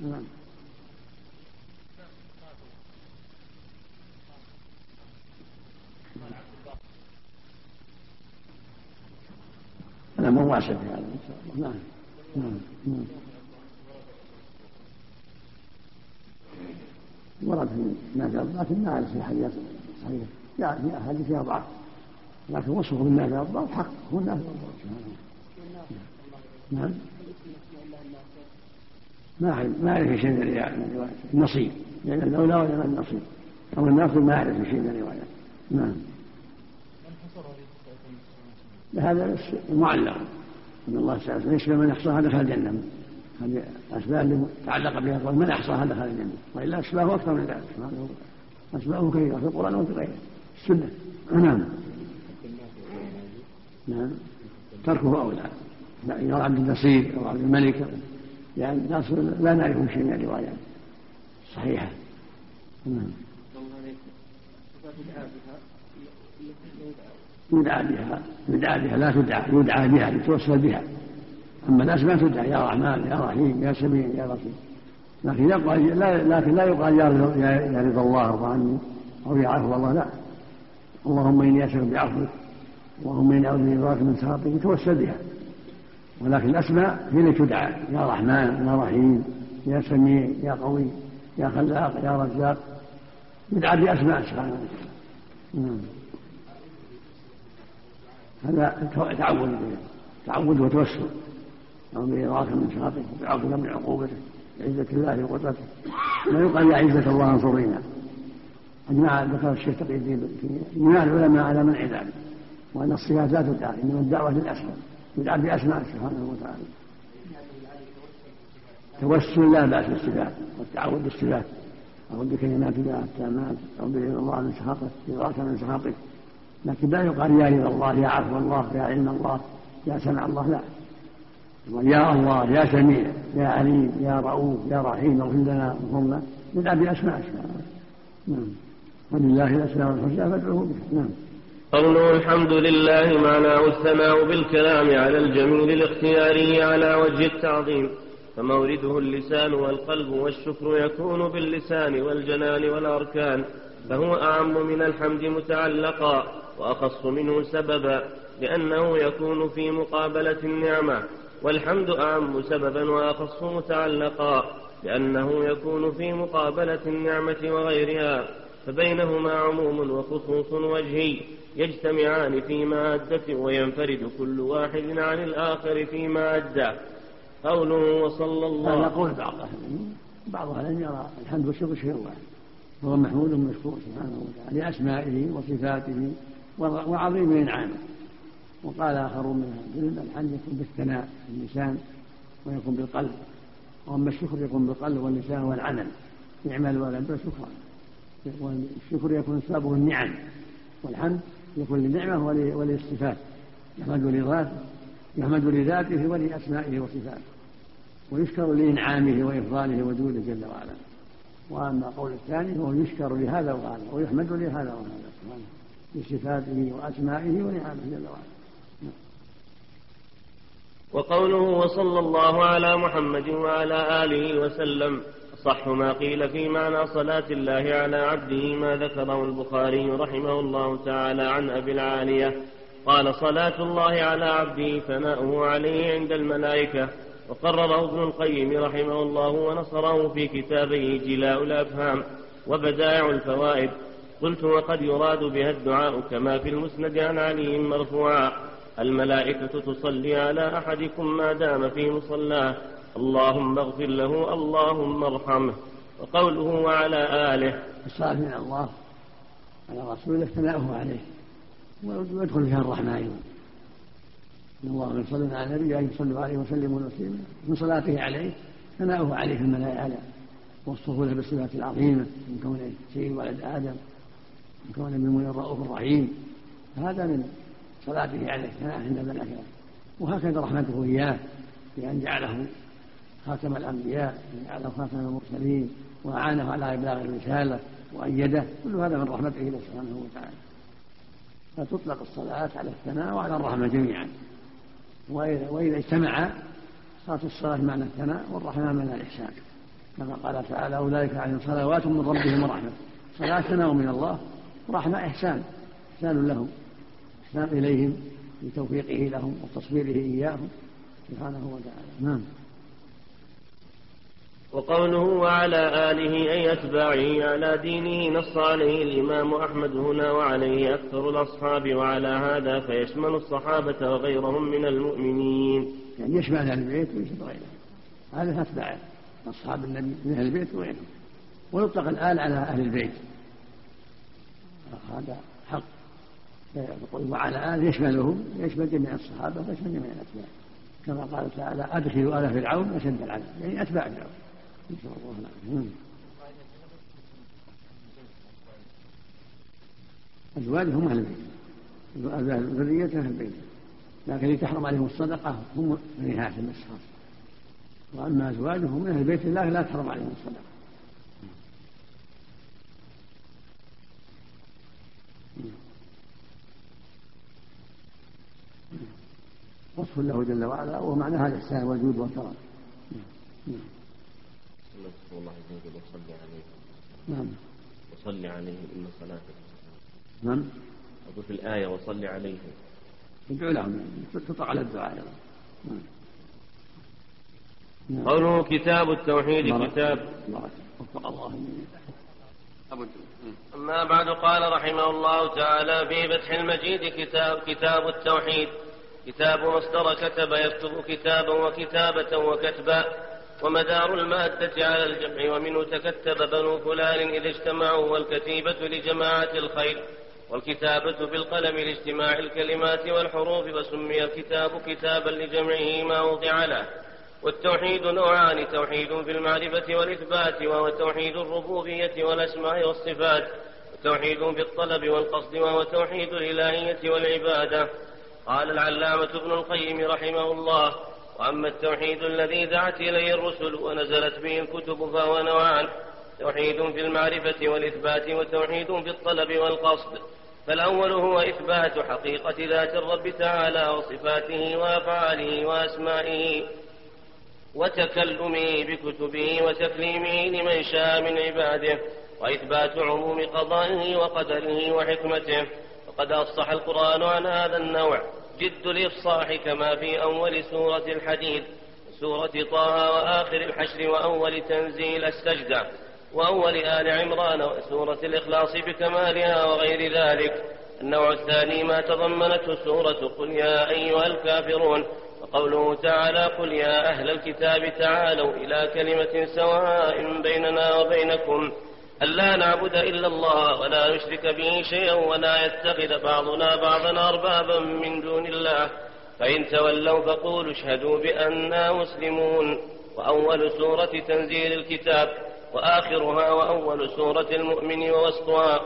[SPEAKER 2] نعم. الأمر واسع في هذا إن شاء الله نعم نعم نعم. ورد في نافع لكن ما أعرف في حديث صحيح. جاء في أحاديث فيها ضعف. لكن وصفه بالنافع الضعف حق هو النافع الضعف. نعم. ما ما أعرف شيء من الرواية النصيب لأن الأولى ولا النصيب. أو الناصب ما أعرف شيء من الرواية نعم. هذا معلق. إن الله تعالى يشفى من احصاها دخل الجنه هذه أسباب تعلق بها القول من احصاها دخل الجنه وإلا أسبابه أكثر من ذلك. أسبابه كثيرة في القرآن وفي غيره. السنة. نعم. نعم. تركه اولى يرى عبد النصير أو عبد الملك. يعني الناس لا نعرف شيء من الروايات. صحيحة. نعم. يدعى بها يدعى بها لا تدعى يدعى بها يتوسل بها. أما الأسماء تدعى يا رحمن يا رحيم يا سميع يا بصير. لكن يقال لا لكن لا يقال يا رضا الله ارضى عني أو يا عفو الله لا. اللهم إني أسألك بعفوك اللهم إني أعوذ برضاك من سخطك يتوسل بها. ولكن الأسماء هي التي تدعى يا رحمن يا رحيم يا سميع يا قوي يا خلاق يا رزاق. يدعى بأسماء سبحانه وتعالى. نعم. هذا تعود تعود وتوسل. أو برضاك من سخطك وبعفوك من عقوبته بعزة الله وقدرته. ما يقال يا عزة الله انصرينا. أجمع ذكر الشيخ تقي الدين اجماع العلماء على منع ذلك. وأن الصفات لا تدعى إنما الدعوة للأسماء. يدعى بأسماء سبحانه وتعالى. توسل لا بأس بالصفات والتعوذ بالصفات. أعوذ بكلمات الله التامات أعوذ برضا الله من سخطه برضاك من سخطك لكن لا يقال يا رضا الله يا عفو الله يا علم الله يا سمع الله لا. يا الله يا سميع يا عليم يا رؤوف يا رحيم اغفر لنا وارحمنا يدعى باسماء أسماء. نعم. ولله الأسماء الحسنى فادعوه بها نعم.
[SPEAKER 1] قوله الحمد لله معناه الثناء بالكلام على الجميل الاختياري على وجه التعظيم. فمورده اللسان والقلب والشكر يكون باللسان والجنان والأركان. فهو أعم من الحمد متعلقا. وأخص منه سببا لأنه يكون في مقابلة النعمة والحمد أعم سببا وأخص متعلقا لأنه يكون في مقابلة النعمة وغيرها فبينهما عموم وخصوص وجهي يجتمعان في مادة وينفرد كل واحد عن الآخر فيما أدى قوله وصلى الله
[SPEAKER 2] هذا قول بعض بعض أهل يرى الحمد والشكر شيء واحد. وهو محمود مشكور سبحانه وتعالى لأسمائه وصفاته وعظيم إنعامه وقال آخرون من أهل العلم الحمد يكون بالثناء باللسان ويكون بالقلب. وأما الشكر يكون بالقلب واللسان والعمل. يعمل ولد شكرا والشكر يكون سببه النعم. والحمد يكون للنعمة وللصفات. يحمد لذاته يحمد لذاته ولأسمائه وصفاته. ويشكر لإنعامه وإفضاله وجوده جل وعلا. وأما القول الثاني هو يشكر لهذا وهذا ويحمد لهذا وهذا. سبحانه بصفاته وأسمائه ونعمه جل وعلا.
[SPEAKER 1] وقوله وصلى الله على محمد وعلى آله وسلم صح ما قيل في معنى صلاة الله على عبده ما ذكره البخاري رحمه الله تعالى عن أبي العالية. قال صلاة الله على عبده ثناؤه عليه عند الملائكة. وقرره ابن القيم رحمه الله ونصره في كتابه جلاء الأفهام وبدائع الفوائد. قلت وقد يراد بها الدعاء كما في المسند عن علي مرفوعا. الملائكة تصلي على أحدكم ما دام في مصلاه اللهم اغفر له اللهم ارحمه. وقوله وعلى آله.
[SPEAKER 2] الصلاة من الله على رسوله ثناؤه عليه ويدخل فيها الرحمة أيضا. إن الله يصلون على النبي أن يصلوا عليه وسلموا تسليما. من صلاته عليه ثناؤه عليه في الملائكة وصفه له بالصفات العظيمة من كونه سيد ولد آدم. من كونه من الرؤوف الرحيم. هذا من صلاته عليه ثناء عند الملائكة وهكذا رحمته إياه بأن جعله خاتم الأنبياء وجعله خاتم المرسلين وأعانه على إبلاغ الرسالة وأيده. كل هذا من رحمته له سبحانه وتعالى. فتطلق الصلاة على الثناء وعلى الرحمة جميعا. وإذا, وإذا اجتمع صارت الصلاة معنى الثناء والرحمة معنى الإحسان. كما قال تعالى أولئك عليهم صلوات من ربهم ورحمة. صلاة ثناء من الله ورحمة إحسان إحسان لهم إحسان إليهم بتوفيقه لهم وتصويره إياهم سبحانه وتعالى. نعم.
[SPEAKER 1] وقوله وعلى آله أي أتباعه على دينه نص عليه الإمام أحمد هنا وعليه أكثر الأصحاب وعلى هذا فيشمل الصحابة وغيرهم من المؤمنين.
[SPEAKER 2] يعني يشمل أهل البيت ويشمل غيرهم هذا أتباعه أصحاب النبي من أهل البيت وغيرهم. ويطلق الآل على أهل البيت. هذا حق. وعلى آل يشملهم يشمل جميع الصحابة ويشمل جميع الأتباع. كما قال تعالى أدخلوا آل فرعون أشد العذاب يعني أتباع فرعون. نسأل الله. العافية أزواجهم أهل البيت. ذريته أهل البيت. لكن اللي تحرم عليهم الصدقة هم بني هاشم الأشخاص وأما أزواجهم من أهل بيت الله لا تحرم عليهم الصدقة. وصف له جل وعلا ومعناها الإحسان والجود والكرم
[SPEAKER 1] نعم. الله عز وجل وصلي عليه.
[SPEAKER 2] نعم.
[SPEAKER 1] وصلي عليه إن صلاتك
[SPEAKER 2] نعم.
[SPEAKER 1] أقول في الآية وصلي عليه.
[SPEAKER 2] ادعو لهم تطلع على الدعاء نعم.
[SPEAKER 1] نعم. قوله كتاب التوحيد كتاب.
[SPEAKER 2] وفق الله
[SPEAKER 1] أما بعد قال رحمه الله تعالى في فتح المجيد كتاب كتاب التوحيد. كتاب مصدر كتب يكتب كتابا وكتابة وكتبا. ومدار المادة على الجمع ومنه تكتب بنو فلان إذا اجتمعوا والكتيبة لجماعة الخير. والكتابة بالقلم لاجتماع الكلمات والحروف وسمي الكتاب كتابا لجمعه ما وضع له. والتوحيد نوعان توحيد في المعرفة والإثبات وهو توحيد الربوبية والأسماء والصفات. وتوحيد في الطلب والقصد وهو توحيد الإلهية والعبادة. قال العلامة ابن القيم رحمه الله وأما التوحيد الذي دعت إليه الرسل ونزلت به الكتب فهو نوعان توحيد في المعرفة والإثبات وتوحيد في الطلب والقصد. فالأول هو إثبات حقيقة ذات الرب تعالى وصفاته وأفعاله وأسمائه وتكلمه بكتبه وتكليمه لمن شاء من عباده وإثبات عموم قضائه وقدره وحكمته. وقد أفصح القرآن عن هذا النوع. جد الإفصاح كما في أول سورة الحديد سورة طه وآخر الحشر وأول تنزيل السجدة وأول آل عمران وسورة الإخلاص بكمالها وغير ذلك. النوع الثاني ما تضمنته سورة قل يا أيها الكافرون وقوله تعالى قل يا أهل الكتاب تعالوا إلى كلمة سواء بيننا وبينكم. ألا نعبد إلا الله ولا نشرك به شيئا ولا يتخذ بعضنا بعضا أربابا من دون الله. فإن تولوا فقولوا اشهدوا بأننا مسلمون. وأول سورة تنزيل الكتاب وآخرها وأول سورة المؤمن ووسطها.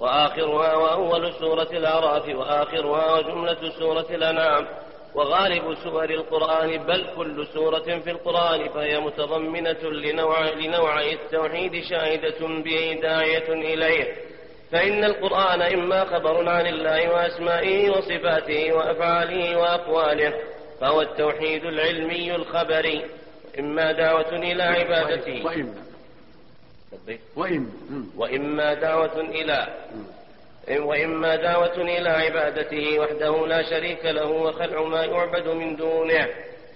[SPEAKER 1] وآخرها وأول سورة الأعراف وآخرها وجملة سورة الأنعام. وغالب سور القرآن بل كل سورة في القرآن فهي متضمنة لنوع لنوعي التوحيد شاهدة به داعية إليه. فإن القرآن إما خبر عن الله وأسمائه وصفاته وأفعاله وأقواله فهو التوحيد العلمي الخبري. إما دعوة إلى عبادته.
[SPEAKER 2] وإما. وإما.
[SPEAKER 1] وإما دعوة إلى. وإما دعوة إلى عبادته وحده لا شريك له وخلع ما يعبد من دونه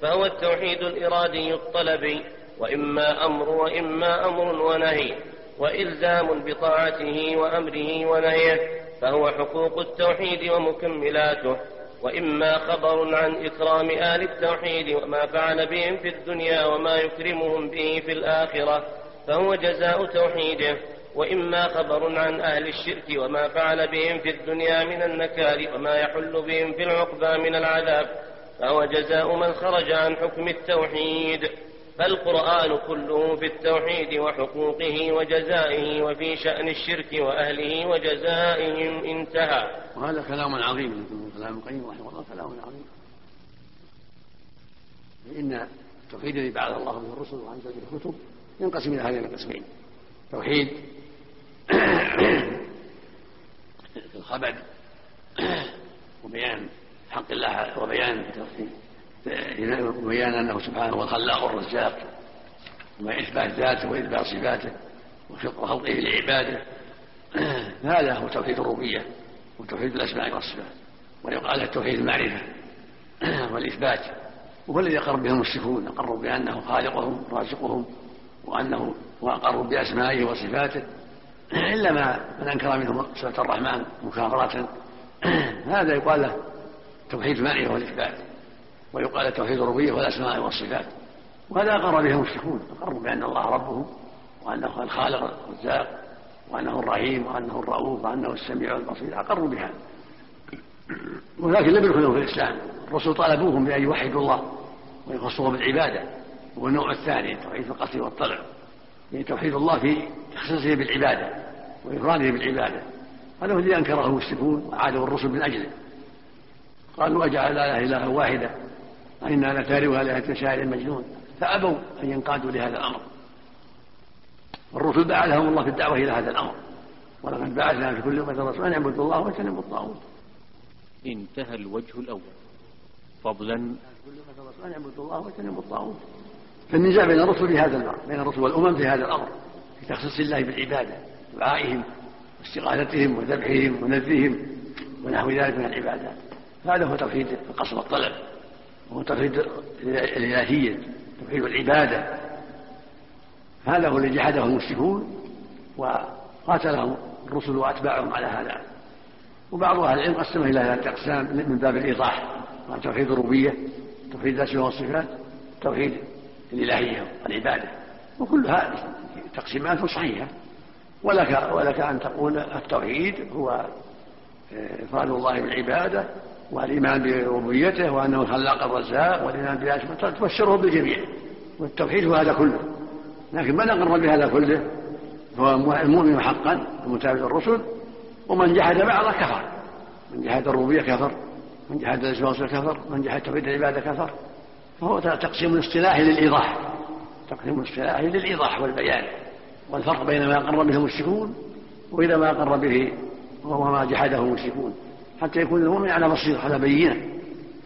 [SPEAKER 1] فهو التوحيد الإرادي الطلبي وإما أمر وإما أمر ونهي وإلزام بطاعته وأمره ونهيه فهو حقوق التوحيد ومكملاته وإما خبر عن إكرام آل التوحيد وما فعل بهم في الدنيا وما يكرمهم به في الآخرة فهو جزاء توحيده. وإما خبر عن أهل الشرك وما فعل بهم في الدنيا من النكال وما يحل بهم في العقبى من العذاب فهو جزاء من خرج عن حكم التوحيد. فالقرآن كله في التوحيد وحقوقه وجزائه وفي شأن الشرك وأهله وجزائهم انتهى.
[SPEAKER 2] وهذا كلام عظيم كلام القيم رحمه الله كلام عظيم. فإن التوحيد الذي بعث الله به الرسل وأنزل به الكتب ينقسم إلى هذين القسمين توحيد في الخبر وبيان حق الله وبيان وبيان أنه سبحانه هو الخلاق والرزاق وإثبات ذاته وإثبات صفاته وخلقه لعباده. هذا هو توحيد الربوبية وتوحيد الأسماء والصفات ويقال توحيد المعرفة والإثبات. وهو الذي أقر به المشركون أقروا بأنه خالقهم رازقهم وأنه وأقروا بأسمائه وصفاته. إلا ما من أنكر منهم صفة الرحمن مكابرة هذا يقال له توحيد المعرفة والإثبات ويقال توحيد الربوبية والأسماء والصفات. وهذا أقر به المشركون أقروا بأن الله ربهم وأنه الخالق الرزاق وأنه الرحيم وأنه الرؤوف وأنه السميع البصير. أقروا بها ولكن لم يدخلوا في الإسلام. الرسل طالبوهم بأن يوحدوا الله ويخصوه بالعبادة. هو النوع الثاني توحيد القصد والطلع. يعني توحيد الله في تخصيصه بالعبادة وإفراده بالعبادة. هذا هو الذي أنكره المشركون وعادوا الرسل من أجله. قالوا أجعل لا إله إلا واحدة. وإنا لتاركها آلهة شاعر مجنون فأبوا أن ينقادوا لهذا الأمر. الرسل بعثهم الله في الدعوة إلى هذا الأمر. ولقد بعثنا في كل أمة رسولا أن يعبدوا الله واجتنبوا الطاغوت.
[SPEAKER 1] انتهى الوجه الأول.
[SPEAKER 6] فضلا.
[SPEAKER 2] أن يعبدوا الله ويجتنبوا الطاغوت. فالنزاع بين الرسل في هذا الأمر بين الرسل والأمم في هذا الأمر في تخصيص الله بالعبادة دعائهم واستغاثتهم وذبحهم ونذرهم ونحو ذلك من العبادات. هذا هو توحيد القصد والطلب وهو توحيد الإلهية توحيد العبادة. هذا هو الذي جحده المشركون وقاتلهم الرسل وأتباعهم على هذا. وبعض أهل العلم قسمه إلى ثلاثة أقسام من باب الإيضاح توحيد الربوبية توحيد الأسماء والصفات توحيد الإلهية والعبادة وكل هذه تقسيمات صحيحة. ولك ولك أن تقول التوحيد هو إفراد الله بالعبادة والإيمان بربوبيته وأنه خلاق الرزاق والإيمان بأسماء تبشره بالجميع. والتوحيد هو هذا كله. لكن من أقر بهذا كله؟ هو المؤمن حقا المتابع الرسل ومن جحد بعضه كفر. من جحد الربوبية كفر من جحد الاسماء كفر من جحد توحيد العبادة كفر. فهو تقسيم اصطلاحي للإيضاح. تقسيم اصطلاحي للإيضاح والبيان. والفرق بين ما أقر به المشركون وإذا ما أقر به وما جحده المشركون. حتى يكون المؤمن على بصيرة على بينة.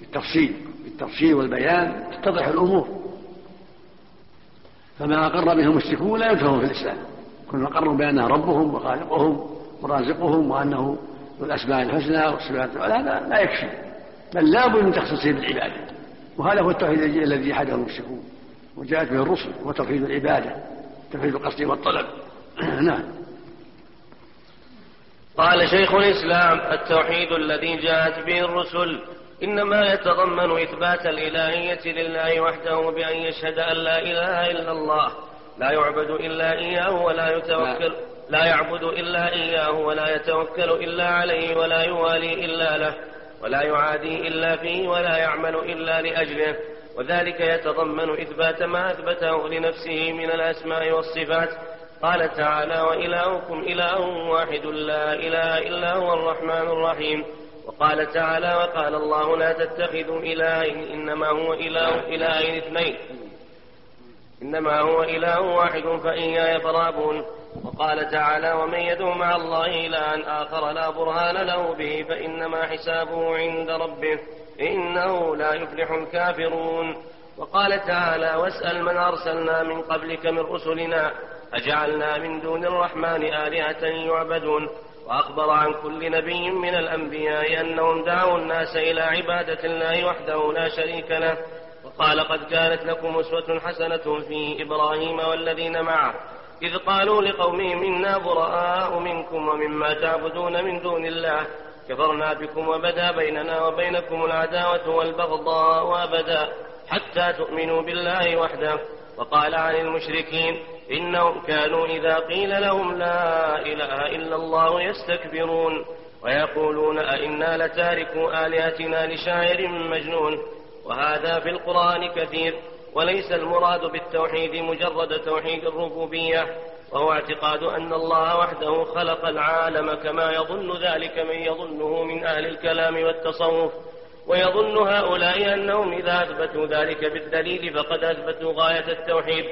[SPEAKER 2] بالتفصيل بالتفصيل والبيان تتضح الأمور. فما أقر به المشركون لا يدخلون في الإسلام. كل أقروا بأنه ربهم وخالقهم ورازقهم وأنه ذو الأسماء الحسنى والصفات هذا لا يكفي. بل لا بد من تخصيصه بالعبادة. وهذا هو التوحيد الذي جحده المشركون وجاءت به الرسل هو توحيد العبادة توحيد القصد والطلب. نعم.
[SPEAKER 1] قال شيخ الإسلام التوحيد الذي جاءت به الرسل إنما يتضمن إثبات الإلهية لله وحده بأن يشهد أن لا إله إلا الله لا يعبد إلا إياه ولا يتوكل لا يعبد إلا إياه ولا يتوكل إلا عليه ولا يوالي إلا له. ولا يعادي إلا فيه ولا يعمل إلا لأجله. وذلك يتضمن إثبات ما أثبته لنفسه من الأسماء والصفات. قال تعالى وإلهكم إله واحد لا إله إلا هو الرحمن الرحيم. وقال تعالى وقال الله لا تتخذوا إلهين إنما هو إله إلهين اثنين. إنما هو إله واحد فإياي فرابون وقال تعالى ومن يدعو مع الله إلها آخر لا برهان له به فإنما حسابه عند ربه إنه لا يفلح الكافرون. وقال تعالى واسأل من أرسلنا من قبلك من رسلنا أجعلنا من دون الرحمن آلهة يعبدون. وأخبر عن كل نبي من الأنبياء أنهم دعوا الناس إلى عبادة الله وحده لا شريك له. وقال قد كانت لكم أسوة حسنة في إبراهيم والذين معه. إذ قالوا لقومهم إنا براء منكم ومما تعبدون من دون الله. كفرنا بكم وبدا بيننا وبينكم العداوة والبغضاء أبدا حتى تؤمنوا بالله وحده. وقال عن المشركين إنهم كانوا إذا قيل لهم لا إله إلا الله يستكبرون. ويقولون أئنا لتاركوا آلهتنا لشاعر مجنون. وهذا في القرآن كثير. وليس المراد بالتوحيد مجرد توحيد الربوبية وهو اعتقاد أن الله وحده خلق العالم كما يظن ذلك من يظنه من أهل الكلام والتصوف ويظن هؤلاء أنهم إذا أثبتوا ذلك بالدليل فقد أثبتوا غاية التوحيد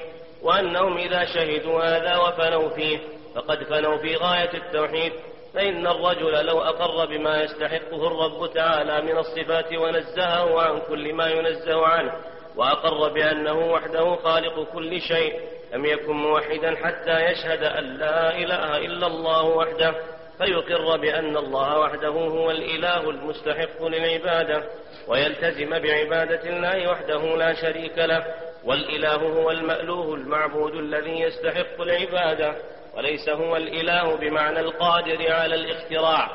[SPEAKER 1] وأنهم إذا شهدوا هذا وفنوا فيه فقد فنوا في غاية التوحيد فإن الرجل لو أقر بما يستحقه الرب تعالى من الصفات ونزهه عن كل ما ينزه عنه وأقر بأنه وحده خالق كل شيء لم يكن موحدا حتى يشهد أن لا إله إلا الله وحده فيقر بأن الله وحده هو الإله المستحق للعبادة ويلتزم بعبادة الله وحده لا شريك له والإله هو المألوه المعبود الذي يستحق العبادة وليس هو الإله بمعنى القادر على الاختراع.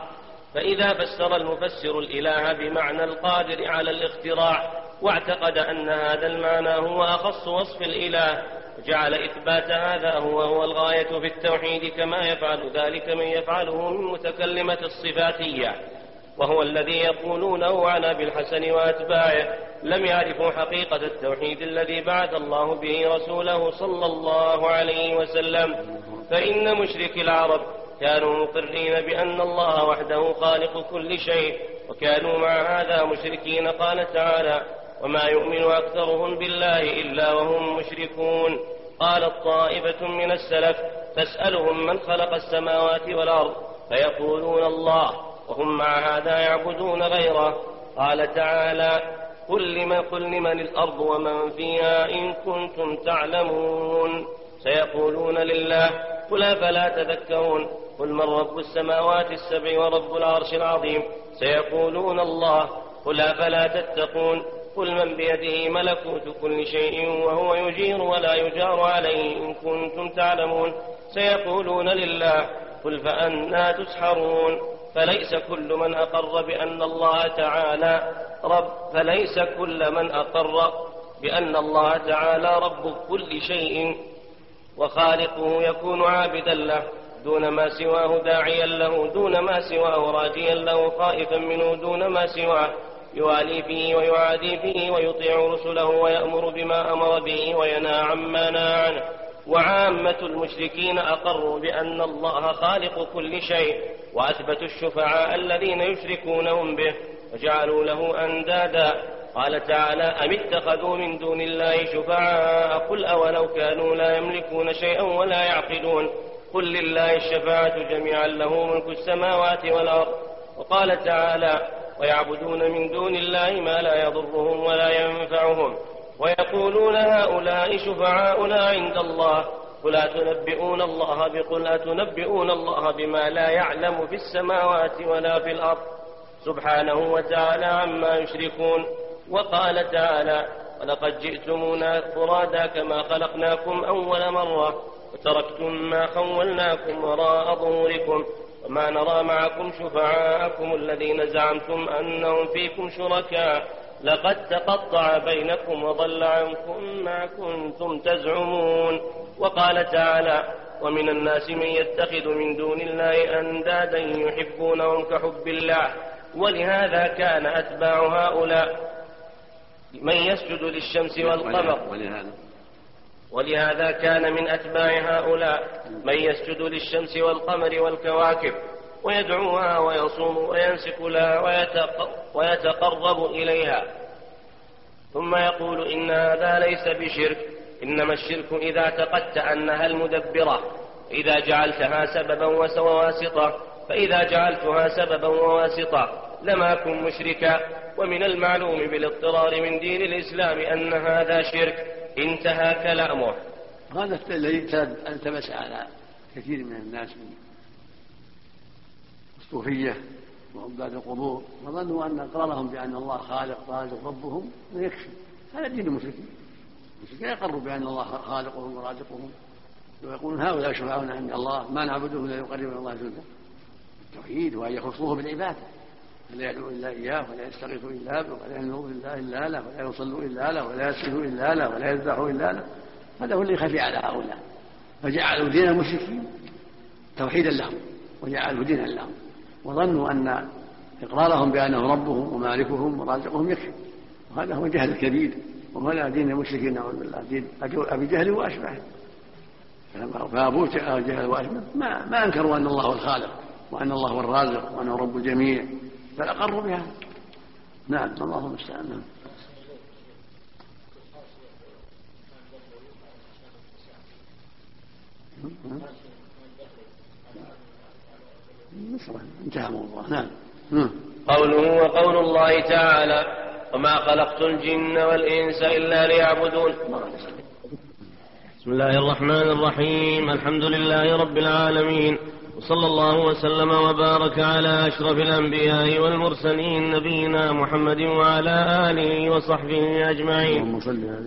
[SPEAKER 1] فإذا فسر المفسر الإله بمعنى القادر على الاختراع واعتقد أن هذا المعنى هو أخص وصف الإله وجعل إثبات هذا هو هو الغاية في التوحيد كما يفعل ذلك من يفعله من متكلمة الصفاتية وهو الذي يقولونه عن أبي الحسن وأتباعه لم يعرفوا حقيقة التوحيد الذي بعث الله به رسوله صلى الله عليه وسلم. فإن مشركي العرب كانوا مقرين بأن الله وحده خالق كل شيء وكانوا مع هذا مشركين قال تعالى وما يؤمن أكثرهم بالله إلا وهم مشركون. قالت طائفة من السلف تسألهم من خلق السماوات والأرض فيقولون الله وهم مع هذا يعبدون غيره. قال تعالى قل لمن, قل لمن الأرض ومن فيها إن كنتم تعلمون. سيقولون لله قل أفلا تذكرون؟ قل من رب السماوات السبع ورب العرش العظيم؟ سيقولون الله قل أفلا تتقون؟ قل من بيده ملكوت كل شيء وهو يجير ولا يجار عليه إن كنتم تعلمون. سيقولون لله قل فأنا تسحرون. فليس كل من أقر بأن الله تعالى رب. فليس كل من أقر بأن الله تعالى رب كل شيء. وخالقه يكون عابدا له دون ما سواه داعيا له دون ما سواه راجيا له خائفا منه دون ما سواه. يوالي فيه ويعادي فيه ويطيع رسله ويأمر بما أمر به وينهى عما نهى عنه. وعامة المشركين أقروا بأن الله خالق كل شيء وأثبتوا الشفعاء الذين يشركونهم به وجعلوا له أندادا. قال تعالى أم اتخذوا من دون الله شفعاء؟ قل أولو كانوا لا يملكون شيئا ولا يعقلون. قل لله الشفاعة جميعا له ملك السماوات والأرض. وقال تعالى ويعبدون من دون الله ما لا يضرهم ولا ينفعهم ويقولون هؤلاء شفعاؤنا عند قل قل أتنبئون الله بقل أتنبئون الله بما لا يعلم في السماوات ولا في الأرض سبحانه وتعالى عما يشركون وقال تعالى ولقد جئتمونا فرادا كما خلقناكم أول مرة وتركتم ما خولناكم وراء ظهوركم وما نرى معكم شفعاءكم الذين زعمتم أنهم فيكم شركاء. لقد تقطع بينكم وضل عنكم ما كنتم تزعمون. وقال تعالى ومن الناس من يتخذ من دون الله أندادا يحبونهم كحب الله. ولهذا كان أتباع هؤلاء من يسجد للشمس والقمر. ولهذا ولهذا كان من أتباع هؤلاء من يسجد للشمس والقمر والكواكب ويدعوها ويصوم وينسك لها ويتقرب إليها. ثم يقول إن هذا ليس بشرك إنما الشرك إذا اعتقدت أنها المدبرة. إذا جعلتها سببا وواسطة فإذا جعلتها سببا وواسطة لم أكن مشركا. ومن المعلوم بالاضطرار من دين الإسلام أن هذا شرك. انتهى كلامه.
[SPEAKER 2] هذا الذي التبس على كثير من الناس من الصوفية وعباد القبور وظنوا أن إقرارهم بأن الله خالق رازق ربهم يكفي. هذا دين المشركين. المشركين يقروا بأن الله خالقهم ورازقهم. ويقولون هؤلاء شفعاؤنا عند الله ما نعبدهم إلا يقربنا الله زلفى التوحيد وأن يخصوه بالعبادة. فلا يدعو إلا إياه ولا يستغيث إلا به ولا ينظر إلا إلا له ولا يصلوا إلا له ولا يسجدوا إلا له ولا يذبحوا إلا له. هذا هو اللي خفي على هؤلاء. فجعلوا دين المشركين توحيدا لهم وجعلوا دينا لهم. وظنوا أن إقرارهم بأنه ربهم ومالكهم ورازقهم يكفي. وهذا هو الجهل الكبير. وهذا دين المشركين نعوذ بالله دين أبي جهل وأشباهه فأبو جهل وأشباهه ما, ما أنكروا أن الله هو الخالق وأن الله هو الرازق وأنه رب الجميع. بل أقروا بها. نعم الله المستعان. نعم. انتهى موضوع. نعم.
[SPEAKER 1] قوله وقول الله تعالى وما خلقت الجن والإنس إلا ليعبدون بسم الله الرحمن الرحيم. الحمد لله رب العالمين. وصلى الله وسلم وبارك على أشرف الأنبياء والمرسلين نبينا محمد وعلى آله وصحبه أجمعين.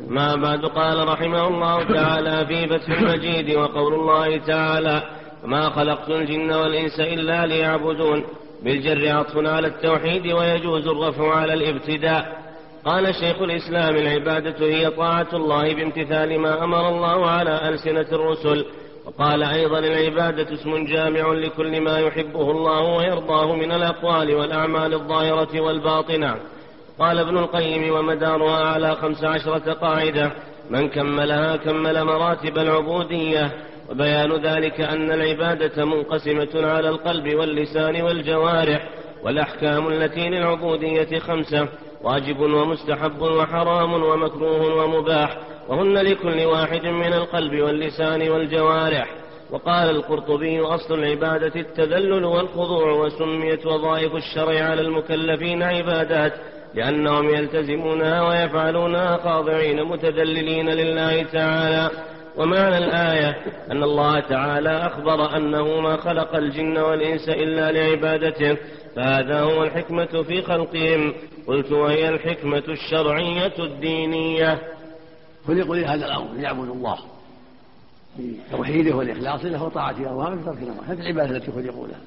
[SPEAKER 1] ما بعد قال رحمه الله تعالى في فتح المجيد وقول الله تعالى ما خلقت الجن والإنس إلا ليعبدون. بالجر عطف على التوحيد ويجوز الرفع على الابتداء. قال شيخ الإسلام العبادة هي طاعة الله بامتثال ما أمر الله على ألسنة الرسل. وقال أيضا العبادة اسم جامع لكل ما يحبه الله ويرضاه من الأقوال والأعمال الظاهرة والباطنة. قال ابن القيم ومدارها على خمس عشرة قاعدة من كملها كمل مراتب العبودية وبيان ذلك أن العبادة منقسمة على القلب واللسان والجوارح والأحكام التي للعبودية خمسة. واجب ومستحب وحرام ومكروه ومباح وهن لكل واحد من القلب واللسان والجوارح. وقال القرطبي أصل العبادة التذلل والخضوع وسميت وظائف الشرع على المكلفين عبادات لأنهم يلتزمونها ويفعلونها خاضعين متذللين لله تعالى. ومعنى الآية أن الله تعالى أخبر أنه ما خلق الجن والإنس إلا لعبادته فهذا هو الحكمة في خلقهم. قلت وهي الحكمة الشرعية الدينية.
[SPEAKER 2] خلقوا لهذا الأمر ليعبدوا الله بتوحيده والإخلاص له وطاعة أوامره وترك نواهيه هذه العبادة التي خلقوا لها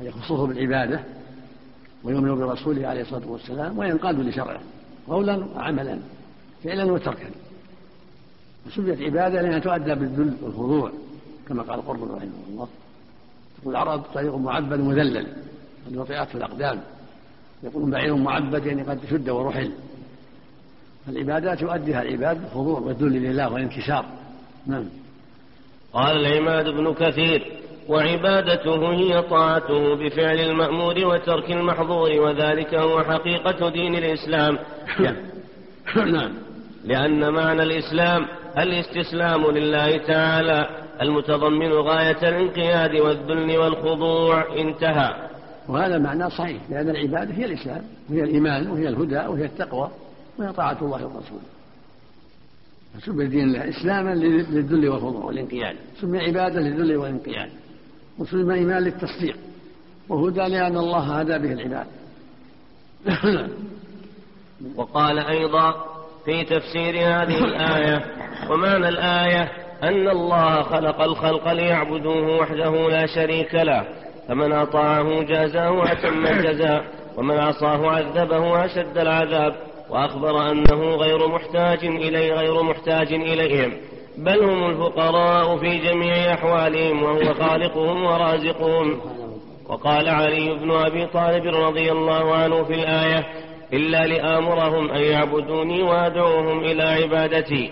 [SPEAKER 2] أن يخصوه بالعبادة ويؤمنوا برسوله عليه الصلاة والسلام وينقادوا لشرعه قولا وعملا فعلا وتركا. وسميت عبادة لأنها تؤدى بالذل والخضوع كما قال القرطبي رحمه الله. تقول العرب طريق معبد مذلل. قد وطئت في الأقدام. يقولون بعير معبد يعني قد شد ورحل. فالعبادات يؤديها العباد بالخضوع والذل لله والانكسار. نعم.
[SPEAKER 1] قال العماد بن كثير وعبادته هي طاعته بفعل المأمور وترك المحظور وذلك هو حقيقة دين الإسلام.
[SPEAKER 2] نعم.
[SPEAKER 1] لأن معنى الإسلام الاستسلام لله تعالى المتضمن غاية الانقياد والذل والخضوع انتهى.
[SPEAKER 2] وهذا معنى صحيح لأن العبادة هي الإسلام وهي الإيمان وهي الهدى وهي التقوى وهي طاعة الله ورسوله. فسمي دين الله إسلاما للذل والخضوع والانقياد. سمي عبادة للذل والانقياد. وسمي إيمان للتصديق. وهدى لأن الله هدى به العباد.
[SPEAKER 1] وقال أيضا في تفسير هذه الآية ومعنى الآية أن الله خلق الخلق ليعبدوه وحده لا شريك له. فمن أطاعه جازاه وأتم الجزاء ومن عصاه عذبه أشد العذاب وأخبر أنه غير محتاج إليه غير محتاج إليهم. بل هم الفقراء في جميع أحوالهم وهو خالقهم ورازقهم. وقال علي بن أبي طالب رضي الله عنه في الآية إلا لآمرهم أن يعبدوني وأدعوهم إلى عبادتي.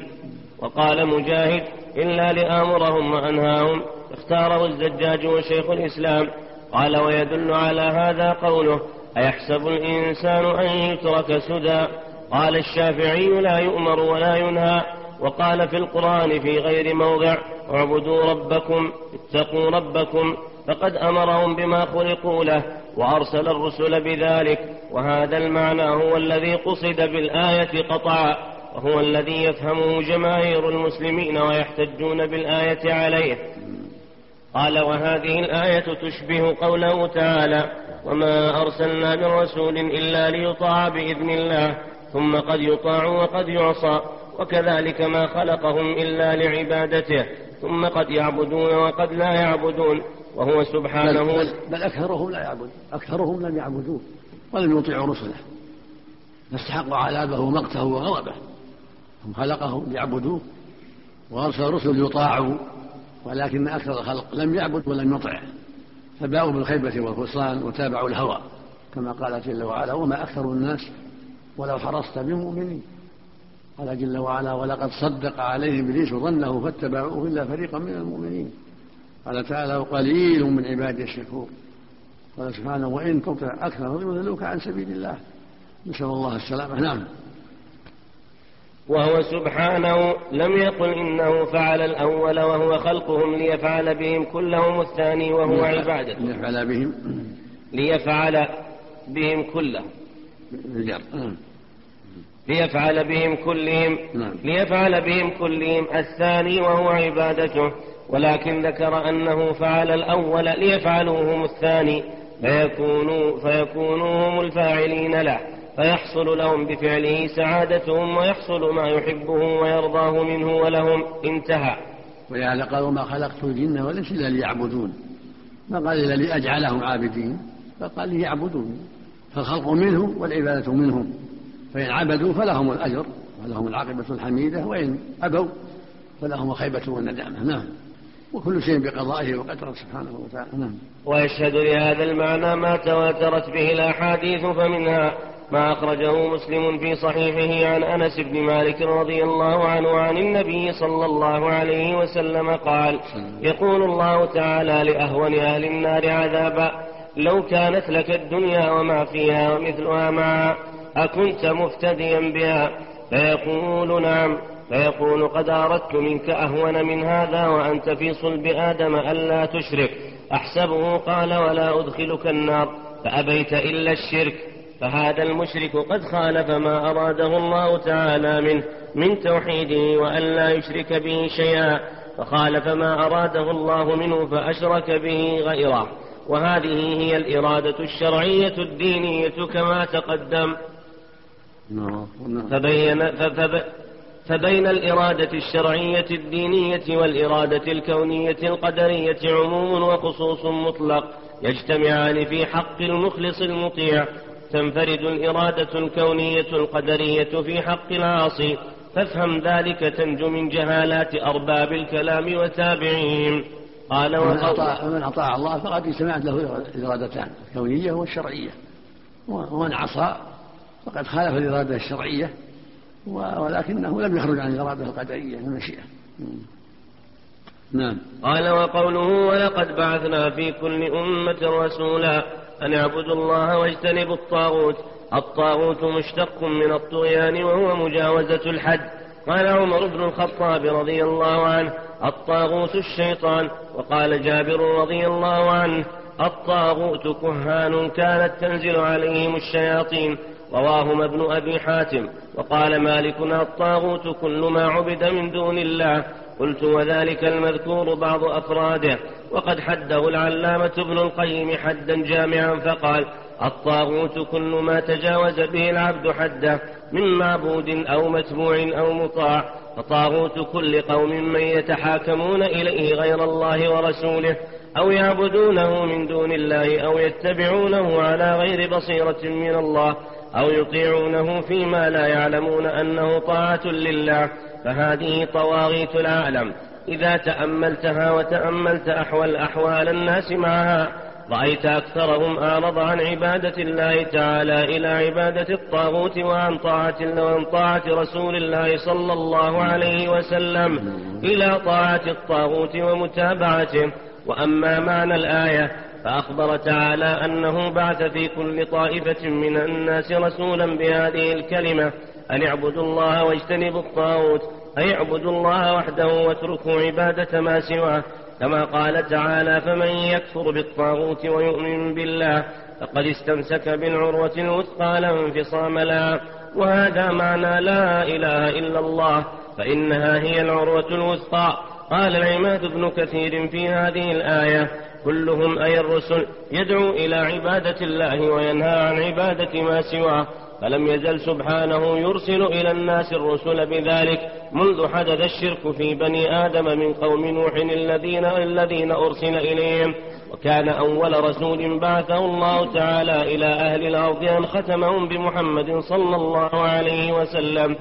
[SPEAKER 1] وقال مجاهد إلا لآمرهم وأنهاهم اختاره الزجاج وشيخ الإسلام. قال ويدل على هذا قوله أيحسب الإنسان أن يترك سدى؟ قال الشافعي لا يؤمر ولا ينهى وقال في القرآن في غير موضع اعبدوا ربكم اتقوا ربكم فقد أمرهم بما خلقوا له وأرسل الرسل بذلك وهذا المعنى هو الذي قصد بالآية قطعا وهو الذي يفهمه جماهير المسلمين ويحتجون بالآية عليه. قال وهذه الآية تشبه قوله تعالى وما أرسلنا من رسول إلا ليطاع بإذن الله ثم قد يطاع وقد يعصى وكذلك ما خلقهم إلا لعبادته ثم قد يعبدون وقد لا يعبدون وهو سبحانه
[SPEAKER 2] بل, بل أكثرهم لا يعبدون أكثرهم لم يعبدوه ولم يطيعوا رسله فاستحقوا عذابه ومقته وغضبه هم خلقهم ليعبدوه وأرسل رسل يطاعوا ولكن أكثر الخلق لم يعبد ولم يطع. فباءوا بالخيبة والخسران وتابعوا الهوى كما قال جل وعلا وما أكثر الناس ولو حرصت بمؤمنين قال جل وعلا ولقد صدق عليه إبليس ظنه فاتبعوه إلا فريقا من المؤمنين قال تعالى وقليل من عبادي الشكور قال سبحانه وإن تطع أكثر يضلوك عن سبيل الله نسأل الله السلامة. نعم.
[SPEAKER 1] وهو سبحانه لم يقل إنه فعل الأول وهو خلقهم ليفعل بهم كلهم الثاني وهو عبادته
[SPEAKER 2] ليفعل بهم
[SPEAKER 1] ليفعل بهم كلهم. ليفعل بهم كلهم
[SPEAKER 2] نعم.
[SPEAKER 1] ليفعل بهم كلهم الثاني وهو عبادته ولكن ذكر أنه فعل الأول ليفعلوا هم الثاني فيكونوا, فيكونوا هم الفاعلين له فيحصل لهم بفعله سعادتهم ويحصل ما يحبه ويرضاه منه ولهم انتهى.
[SPEAKER 2] ولهذا قال وما خلقت الجن والإنس إلا ليعبدون. ما قال إلا لأجعلهم عابدين. فقال ليعبدون. فالخلق منهم والعبادة منهم. فإن عبدوا فلهم الأجر ولهم العاقبة الحميدة. وإن أبوا فلهم الخيبة والندامة. نعم. وكل شيء بقضائه وقدره سبحانه وتعالى. نعم.
[SPEAKER 1] ويشهد لهذا المعنى ما تواترت به الأحاديث فمنها ما أخرجه مسلم في صحيحه عن أنس بن مالك رضي الله عنه عن النبي صلى الله عليه وسلم قال يقول الله تعالى لأهون أهل النار عذابا لو كانت لك الدنيا وما فيها ومثلها معها أكنت مفتديا بها. فيقول نعم فيقول قد أردت منك أهون من هذا وأنت في صلب آدم ألا تشرك أحسبه قال ولا أدخلك النار فأبيت إلا الشرك. فهذا المشرك قد خالف ما أراده الله تعالى منه من توحيده وأن لا يشرك به شيئا. فخالف ما أراده الله منه فأشرك به غيره. وهذه هي الإرادة الشرعية الدينية كما تقدم. فبين فبين الإرادة الشرعية الدينية والإرادة الكونية القدرية عموم وخصوص مطلق يجتمعان في حق المخلص المطيع. تنفرد الإرادة الكونية القدرية في حق العاصي. فافهم ذلك تنجو من جهالات أرباب الكلام وتابعيهم
[SPEAKER 3] قال ومن أطاع, ومن أطاع الله فقد اجتمعت له الإرادتان الكونية والشرعية. ومن عصى فقد خالف الإرادة الشرعية ولكنه لم يخرج عن الإرادة القدرية المشيئة
[SPEAKER 1] نعم. قال وقوله ولقد بعثنا في كل أمة رسولا. أن اعبدوا الله واجتنبوا الطاغوت. الطاغوت مشتق من الطغيان وهو مجاوزة الحد. قال عمر بن الخطاب رضي الله عنه الطاغوت الشيطان. وقال جابر رضي الله عنه الطاغوت كهان كانت تنزل عليهم الشياطين. رواهما ابن أبي حاتم. وقال مالك الطاغوت كل ما عبد من دون الله. قلت وذلك المذكور بعض أفراده وقد حده العلامة ابن القيم حدا جامعا فقال الطاغوت كل ما تجاوز به العبد حده من معبود أو متبوع أو مطاع فطاغوت كل قوم من يتحاكمون إليه غير الله ورسوله أو يعبدونه من دون الله أو يتبعونه على غير بصيرة من الله أو يطيعونه فيما لا يعلمون أنه طاعة لله فهذه طواغيت العالم. إذا تأملتها وتأملت أحوال أحوال الناس معها رأيت أكثرهم أعرض عن عبادة الله تعالى إلى عبادة الطاغوت وعن طاعة وعن طاعة رسول الله صلى الله عليه وسلم إلى طاعة الطاغوت ومتابعته. وأما معنى الآية فأخبر تعالى أنه بعث في كل طائفة من الناس رسولا بهذه الكلمة أن اعبدوا الله واجتنبوا الطاغوت أي اعبدوا الله وحده واتركوا عبادة ما سواه. كما قال تعالى فمن يكفر بالطاغوت ويؤمن بالله فقد استمسك بالعروة الوثقى لا انفصام لها وهذا معنى لا إله إلا الله فإنها هي العروة الوثقى. قال العماد بن كثير في هذه الآية كلهم أي الرسل يدعو إلى عبادة الله وينهى عن عبادة ما سواه فلم يزل سبحانه يرسل إلى الناس الرسل بذلك منذ حدث الشرك في بني آدم من قوم نوح الذين الذين أرسل إليهم. وكان أول رسول بعثه الله تعالى إلى أهل الأرض أن ختمهم بمحمد صلى الله عليه وسلم.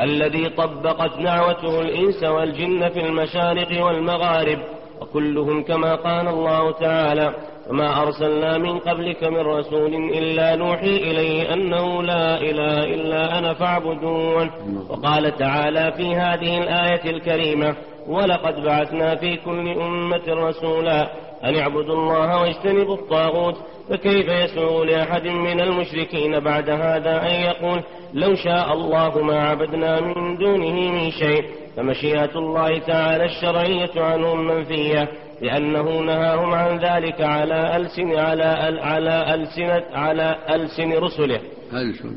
[SPEAKER 1] الذي طبقت دعوته الإنس والجن في المشارق والمغارب. وكلهم كما قال الله تعالى وما أرسلنا من قبلك من رسول إلا نوحي إليه أنه لا إله إلا أنا فاعبدون. وقال تعالى في هذه الآية الكريمة ولقد بعثنا في كل أمة رسولا أن اعبدوا الله واجتنبوا الطاغوت فكيف يسوء لأحد من المشركين بعد هذا أن يقول لو شاء الله ما عبدنا من دونه من شيء فمشيئة الله تعالى الشرعية عنهم منفية لأنه نهاهم عن ذلك على ألسن على على ألسنة على ألسن رسله.
[SPEAKER 3] ألسن.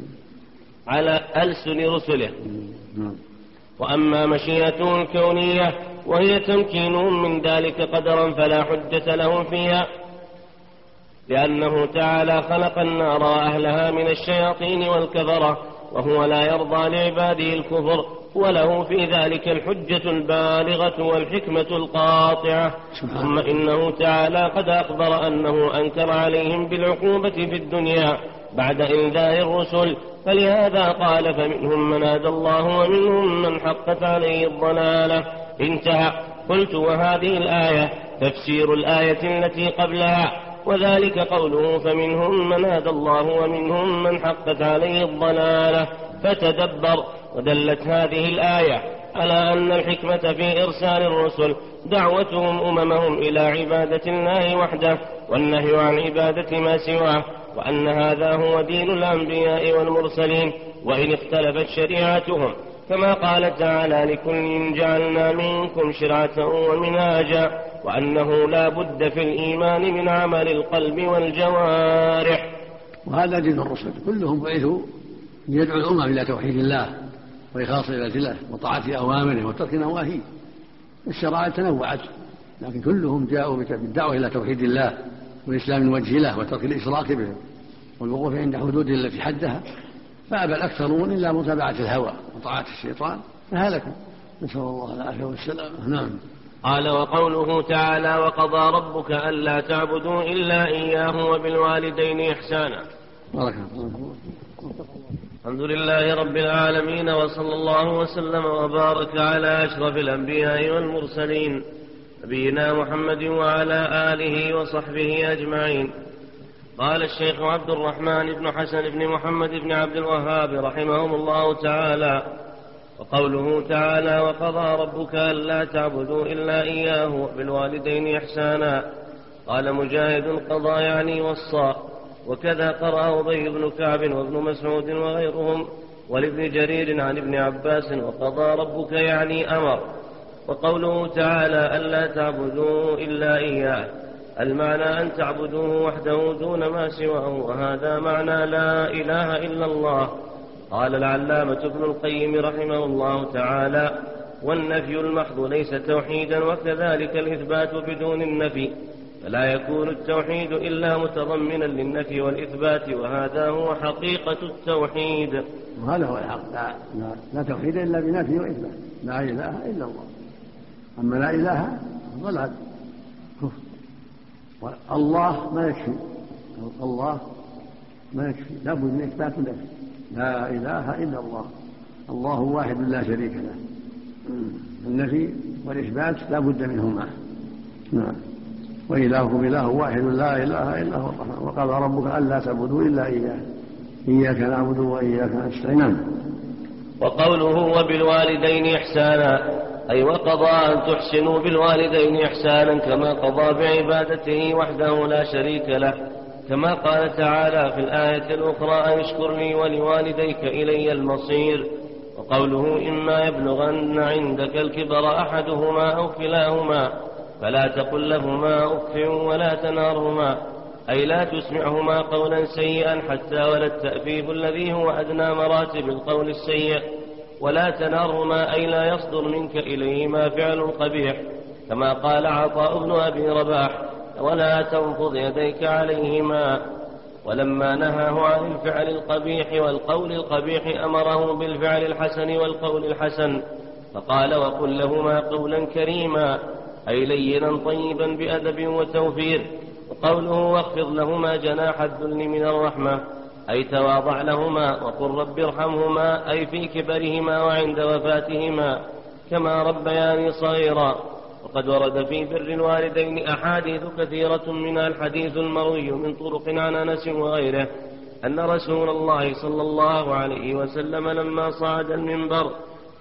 [SPEAKER 1] على ألسن رسله. نعم. وأما مشيئته الكونية وهي تمكينهم من ذلك قدرا فلا حجة لهم فيها لأنه تعالى خلق النار وأهلها من الشياطين والكفرة وهو لا يرضى لعباده الكفر وله في ذلك الحجة البالغة والحكمة القاطعة. ثم إنه تعالى قد أخبر أنه أنكر عليهم بالعقوبة في الدنيا بعد إنذار الرسل فلهذا قال فمنهم من هدى الله ومنهم من حقت عليه الضلالة. انتهى. قلت وهذه الآية تفسير الآية التي قبلها وذلك قوله فمنهم من هدى الله ومنهم من حقت عليه الضلالة. فتدبر ودلت هذه الآية على أن الحكمة في إرسال الرسل دعوتهم أممهم إلى عبادة الله وحده والنهي عن عبادة ما سواه. وأن هذا هو دين الأنبياء والمرسلين وإن اختلفت شريعتهم. كما قال تعالى لكل جعلنا منكم شرعة ومنهاجا وأنه لا بد في الإيمان من عمل القلب والجوارح.
[SPEAKER 2] وهذا دين الرسل كلهم بعثوا ليدعو الأمم إلى توحيد الله وإخلاص عبادة الله وطاعة أوامره وترك نواهيه. الشرائع تنوعت لكن كلهم جاءوا بالدعوة إلى توحيد الله. وإسلام وجه الله وترك الإشراك به والوقوف عند حدوده التي حدها فأبى الأكثرون إلا متابعة الهوى وطاعة الشيطان فهلكوا. نسأل الله العافية والسلامة. نعم.
[SPEAKER 1] قال وقوله تعالى وقضى ربك ألا تعبدوا إلا إياه وبالوالدين إحسانا
[SPEAKER 2] بارك الله
[SPEAKER 1] الحمد لله رب العالمين وصلى الله وسلم وبارك على أشرف الأنبياء والمرسلين. نبينا محمد وعلى آله وصحبه أجمعين. قال الشيخ عبد الرحمن بن حسن بن محمد بن عبد الوهاب رحمهم الله تعالى وقوله تعالى وقضى ربك ألا تعبدوا إلا إياه بالوالدين إحسانا قال مجاهد قضى يعني وصى وكذا قرأ أبي بن كعب وابن مسعود وغيرهم ولابن جرير عن ابن عباس وقضى ربك يعني أمر وقوله تعالى ألا تعبدوا إلا إياه. المعنى أن تعبدوه وحده دون ما سواه وهذا معنى لا إله إلا الله. قال العلامة ابن القيم رحمه الله تعالى والنفي المحض ليس توحيدا وكذلك الإثبات بدون النفي. فلا يكون التوحيد إلا متضمنا للنفي والإثبات وهذا هو حقيقة التوحيد.
[SPEAKER 2] وهذا هو الحق. لا, لا, لا توحيد إلا بنفي وإثبات. لا إله إلا الله. أما لا إله ضلال كفر. الله ما يكفي. الله ما يكفي. لابد من إثبات النفي لا إله إلا الله. الله واحد لا شريك له. النفي والإثبات لا بد منهما. نعم. وإلهكم إله واحد لا إله إلا هو. الرحمن وقال ربك ألا تعبدوا إلا إياه. إياك نعبد وإياك نستعين. نعم.
[SPEAKER 1] وقوله وبالوالدين إحسانا. أي وقضى أن تحسنوا بالوالدين إحسانا كما قضى بعبادته وحده لا شريك له. كما قال تعالى في الآية الأخرى أن اشكر لي ولوالديك إلي المصير. وقوله إما يبلغن عندك الكبر أحدهما أو كلاهما فلا تقل لهما أف ولا تنارهما أي لا تسمعهما قولا سيئا حتى ولا التأفيف الذي هو أدنى مراتب القول السيء. ولا تنارهما أي لا يصدر منك إليهما فعل قبيح. كما قال عطاء بن أبي رباح ولا تنفض يديك عليهما. ولما نهاه عن الفعل القبيح والقول القبيح أمره بالفعل الحسن والقول الحسن. فقال وقل لهما قولا كريما أي لينا طيبا بأدب وتوفير. وقوله واخفض لهما جناح الذل من الرحمة. أي تواضع لهما وقل رب ارحمهما أي في كبرهما وعند وفاتهما كما ربياني صغيرا. وقد ورد في بر الوالدين أحاديث كثيرة منها الحديث المروي من طرق عن أنس وغيره أن رسول الله صلى الله عليه وسلم لما صعد المنبر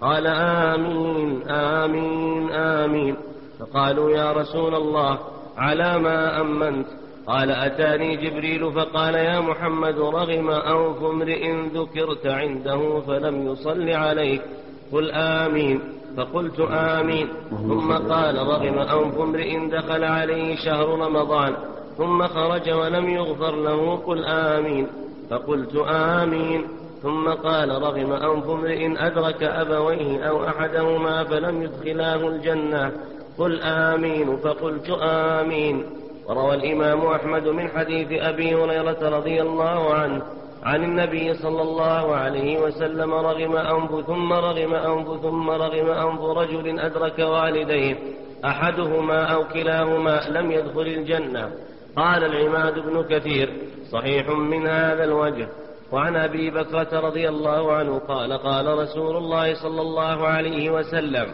[SPEAKER 1] قال آمين آمين آمين. فقالوا يا رسول الله على ما أمنت؟ قال أتاني جبريل فقال يا محمد رغم أنف امرئ ذكرت عنده فلم يصل عليك. قل آمين. فقلت آمين. ثم قال رغم أنف امرئ دخل عليه شهر رمضان. ثم خرج ولم يغفر له. قل آمين. فقلت آمين. ثم قال رغم أنف امرئ أدرك أبويه أو أحدهما فلم يدخلاه الجنة. قل آمين. فقلت آمين. وروى الإمام أحمد من حديث أبي هريرة رضي الله عنه عن النبي صلى الله عليه وسلم رغم أنف ثم رغم أنف ثم رغم أنف رجل أدرك والديه أحدهما أو كلاهما لم يدخل الجنة. قال العماد بن كثير صحيح من هذا الوجه. وعن أبي بكرة رضي الله عنه قال قال رسول الله صلى الله عليه وسلم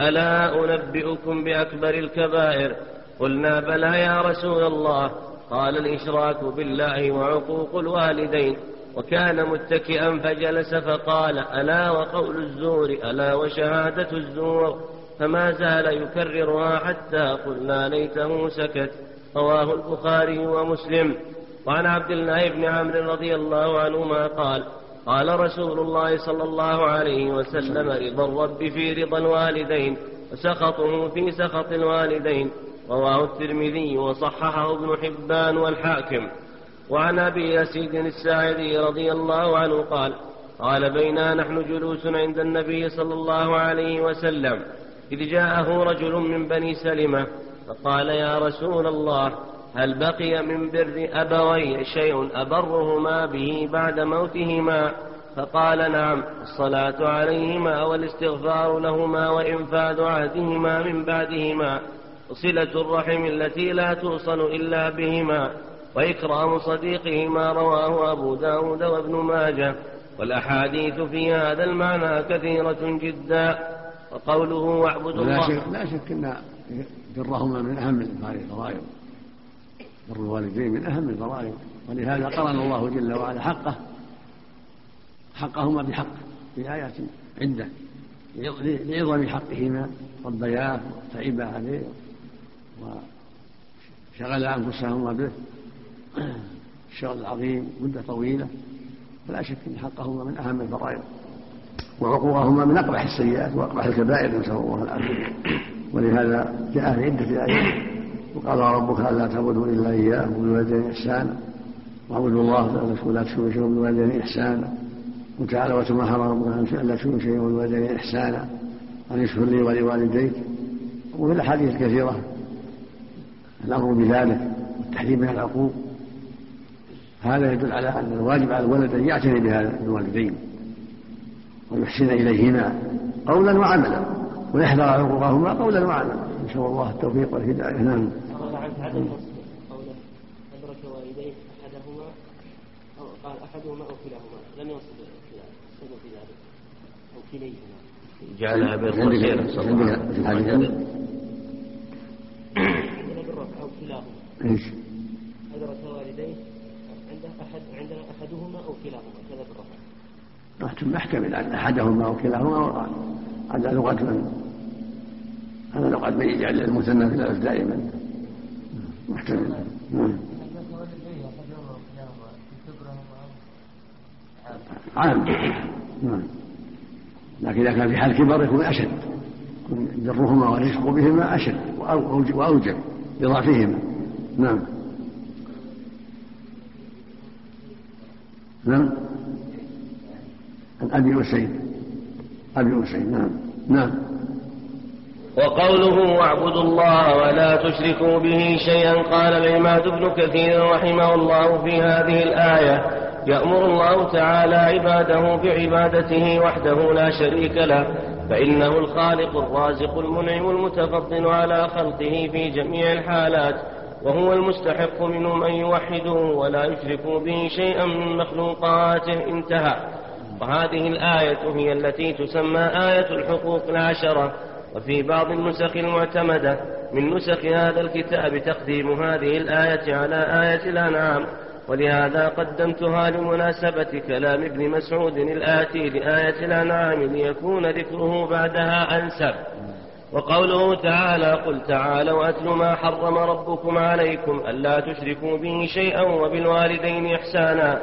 [SPEAKER 1] ألا أنبئكم بأكبر الكبائر قلنا بلى يا رسول الله. قال الإشراك بالله وعقوق الوالدين. وكان متكئا فجلس فقال ألا وقول الزور ألا وشهادة الزور؟ فما زال يكررها حتى قلنا ليته سكت رواه البخاري ومسلم. وعن عبد الله بن عمرو رضي الله عنهما قال قال رسول الله صلى الله عليه وسلم رضا الرب في رضا الوالدين وسخطه في سخط الوالدين. رواه الترمذي وصححه ابن حبان والحاكم. وعن أبي يسيد الساعدي رضي الله عنه قال قال بينا نحن جلوس عند النبي صلى الله عليه وسلم. إذ جاءه رجل من بني سلمة فقال يا رسول الله هل بقي من بر أبوي شيء أبرهما به بعد موتهما فقال نعم الصلاة عليهما والاستغفار لهما وإنفاذ عهدهما من بعدهما. وصلة الرحم التي لا توصل إلا بهما وإكرام صديقهما رواه أبو داود وابن ماجه والأحاديث في هذا المعنى كثيرة جدا وقوله واعبدوا الله
[SPEAKER 2] لا شك, لا شك أن برهما من أهم الفرائض بر الوالدين من أهم الفرائض ولهذا قرن الله جل وعلا حقه حقهما بحق في آيات عدة لعظم حقهما ربياه وتعبا عليه. وشغل أنفسهما به الشغل العظيم مدة طويلة. فلا شك أن حقهما من أهم الفرائض. وعقوقهما من أقبح السيئات وأقبح الكبائر نسأل الله العافية. ولهذا جاء في عدة آيات وقال ربك ألا تعبدوا إلا إياه وبالوالدين إحسانا. واعبدوا الله ولا تشركوا شيئا وبالوالدين إحسانا. وتعالى وتما حرم ربك ألا تشركوا شيئا وبالوالدين إحسانا. أن يشكر لي ولوالديك. وفي الأحاديث الكثيرة الأمر بذلك والتحذير من العقوق. هذا يدل على أن الواجب على الولد أن يعتني بهذا الوالدين ويحسن إليهما قولا وعملا ويحذر عقوقهما قولا وعملا. نسأل الله التوفيق والهداية. نعم.
[SPEAKER 6] عدم قوله أدرك والديه أحدهما أو قال أحدهما أو كلاهما. لم يوصل السبب في ذلك أو كليهما.
[SPEAKER 1] جعلها بالخير صلى الله عليه وسلم
[SPEAKER 6] عندنا بالرفع أو كلاهما.
[SPEAKER 2] إيش؟
[SPEAKER 6] أدرك والديه عنده أحد عندنا أحدهما أو كلاهما كذا بالرفع.
[SPEAKER 2] محتمل أن أحدهما أو كلاهما هذا لغة من؟ هذا لغة من يجعل المثنى في الألف دائما. محتمل نعم. عام. نعم. لكن إذا كان في حال كبر يكون أشد. يكون برهما والرفق بهما أشد وأوجب. لضعفهما نعم. نعم. عن أبي أسيد. أبي أسيد نعم. نعم.
[SPEAKER 1] وقوله واعبدوا الله ولا تشركوا به شيئا قال العماد بن كثير رحمه الله في هذه الآية يأمر الله تعالى عباده بعبادته وحده لا شريك له فإنه الخالق الرازق المنعم المتفضل على خلقه في جميع الحالات وهو المستحق منهم أن يوحدوه ولا يشركوا به شيئا من مخلوقاته. انتهى. وهذه الآية هي التي تسمى آية الحقوق العشرة. وفي بعض النسخ المعتمدة من نسخ هذا الكتاب تقديم هذه الآية على آية الأنعام. ولهذا قدمتها لمناسبة كلام ابن مسعود الآتي لآية الأنعام ليكون ذكره بعدها أنسب. وقوله تعالى قل تعالوا أتل ما حرم ربكم عليكم ألا تشركوا به شيئا وبالوالدين إحسانا.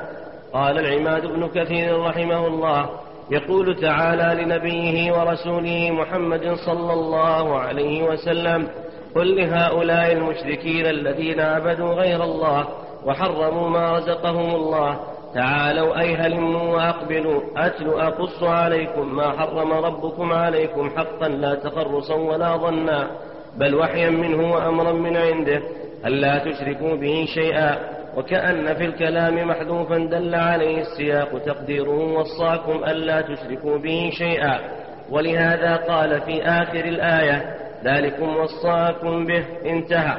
[SPEAKER 1] قال العماد بن كثير رحمه الله يقول تعالى لنبيه ورسوله محمد صلى الله عليه وسلم قل لهؤلاء المشركين الذين عبدوا غير الله وحرموا ما رزقهم الله. تعالوا أي هلموا وأقبلوا. أتل أقص عليكم ما حرم ربكم عليكم حقا لا تخرصا ولا ظنا. بل وحيا منه وأمرا من عنده. ألا تشركوا به شيئا. وكأن في الكلام محذوفا دل عليه السياق تقديره وصاكم ألا تشركوا به شيئا. ولهذا قال في آخر الآية ذلكم وصاكم به. انتهى.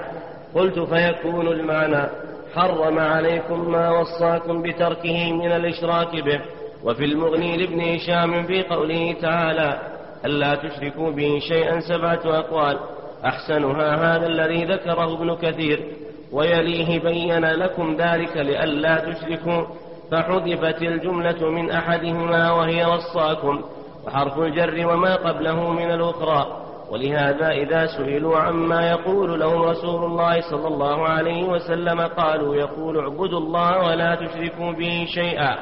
[SPEAKER 1] قلت فيكون المعنى. حرم عليكم ما وصاكم بتركه من الإشراك به. وفي المغني لابن هشام في قوله تعالى ألا تشركوا به شيئا سبعة أقوال. أحسنها هذا الذي ذكره ابن كثير. ويليه بين لكم ذلك لئلا تشركوا. فحذفت الجملة من أحدهما وهي وصاكم. وحرف الجر وما قبله من الأخرى. ولهذا إذا سئلوا عما يقول لهم رسول الله صلى الله عليه وسلم قالوا يقول اعبدوا الله ولا تشركوا به شيئا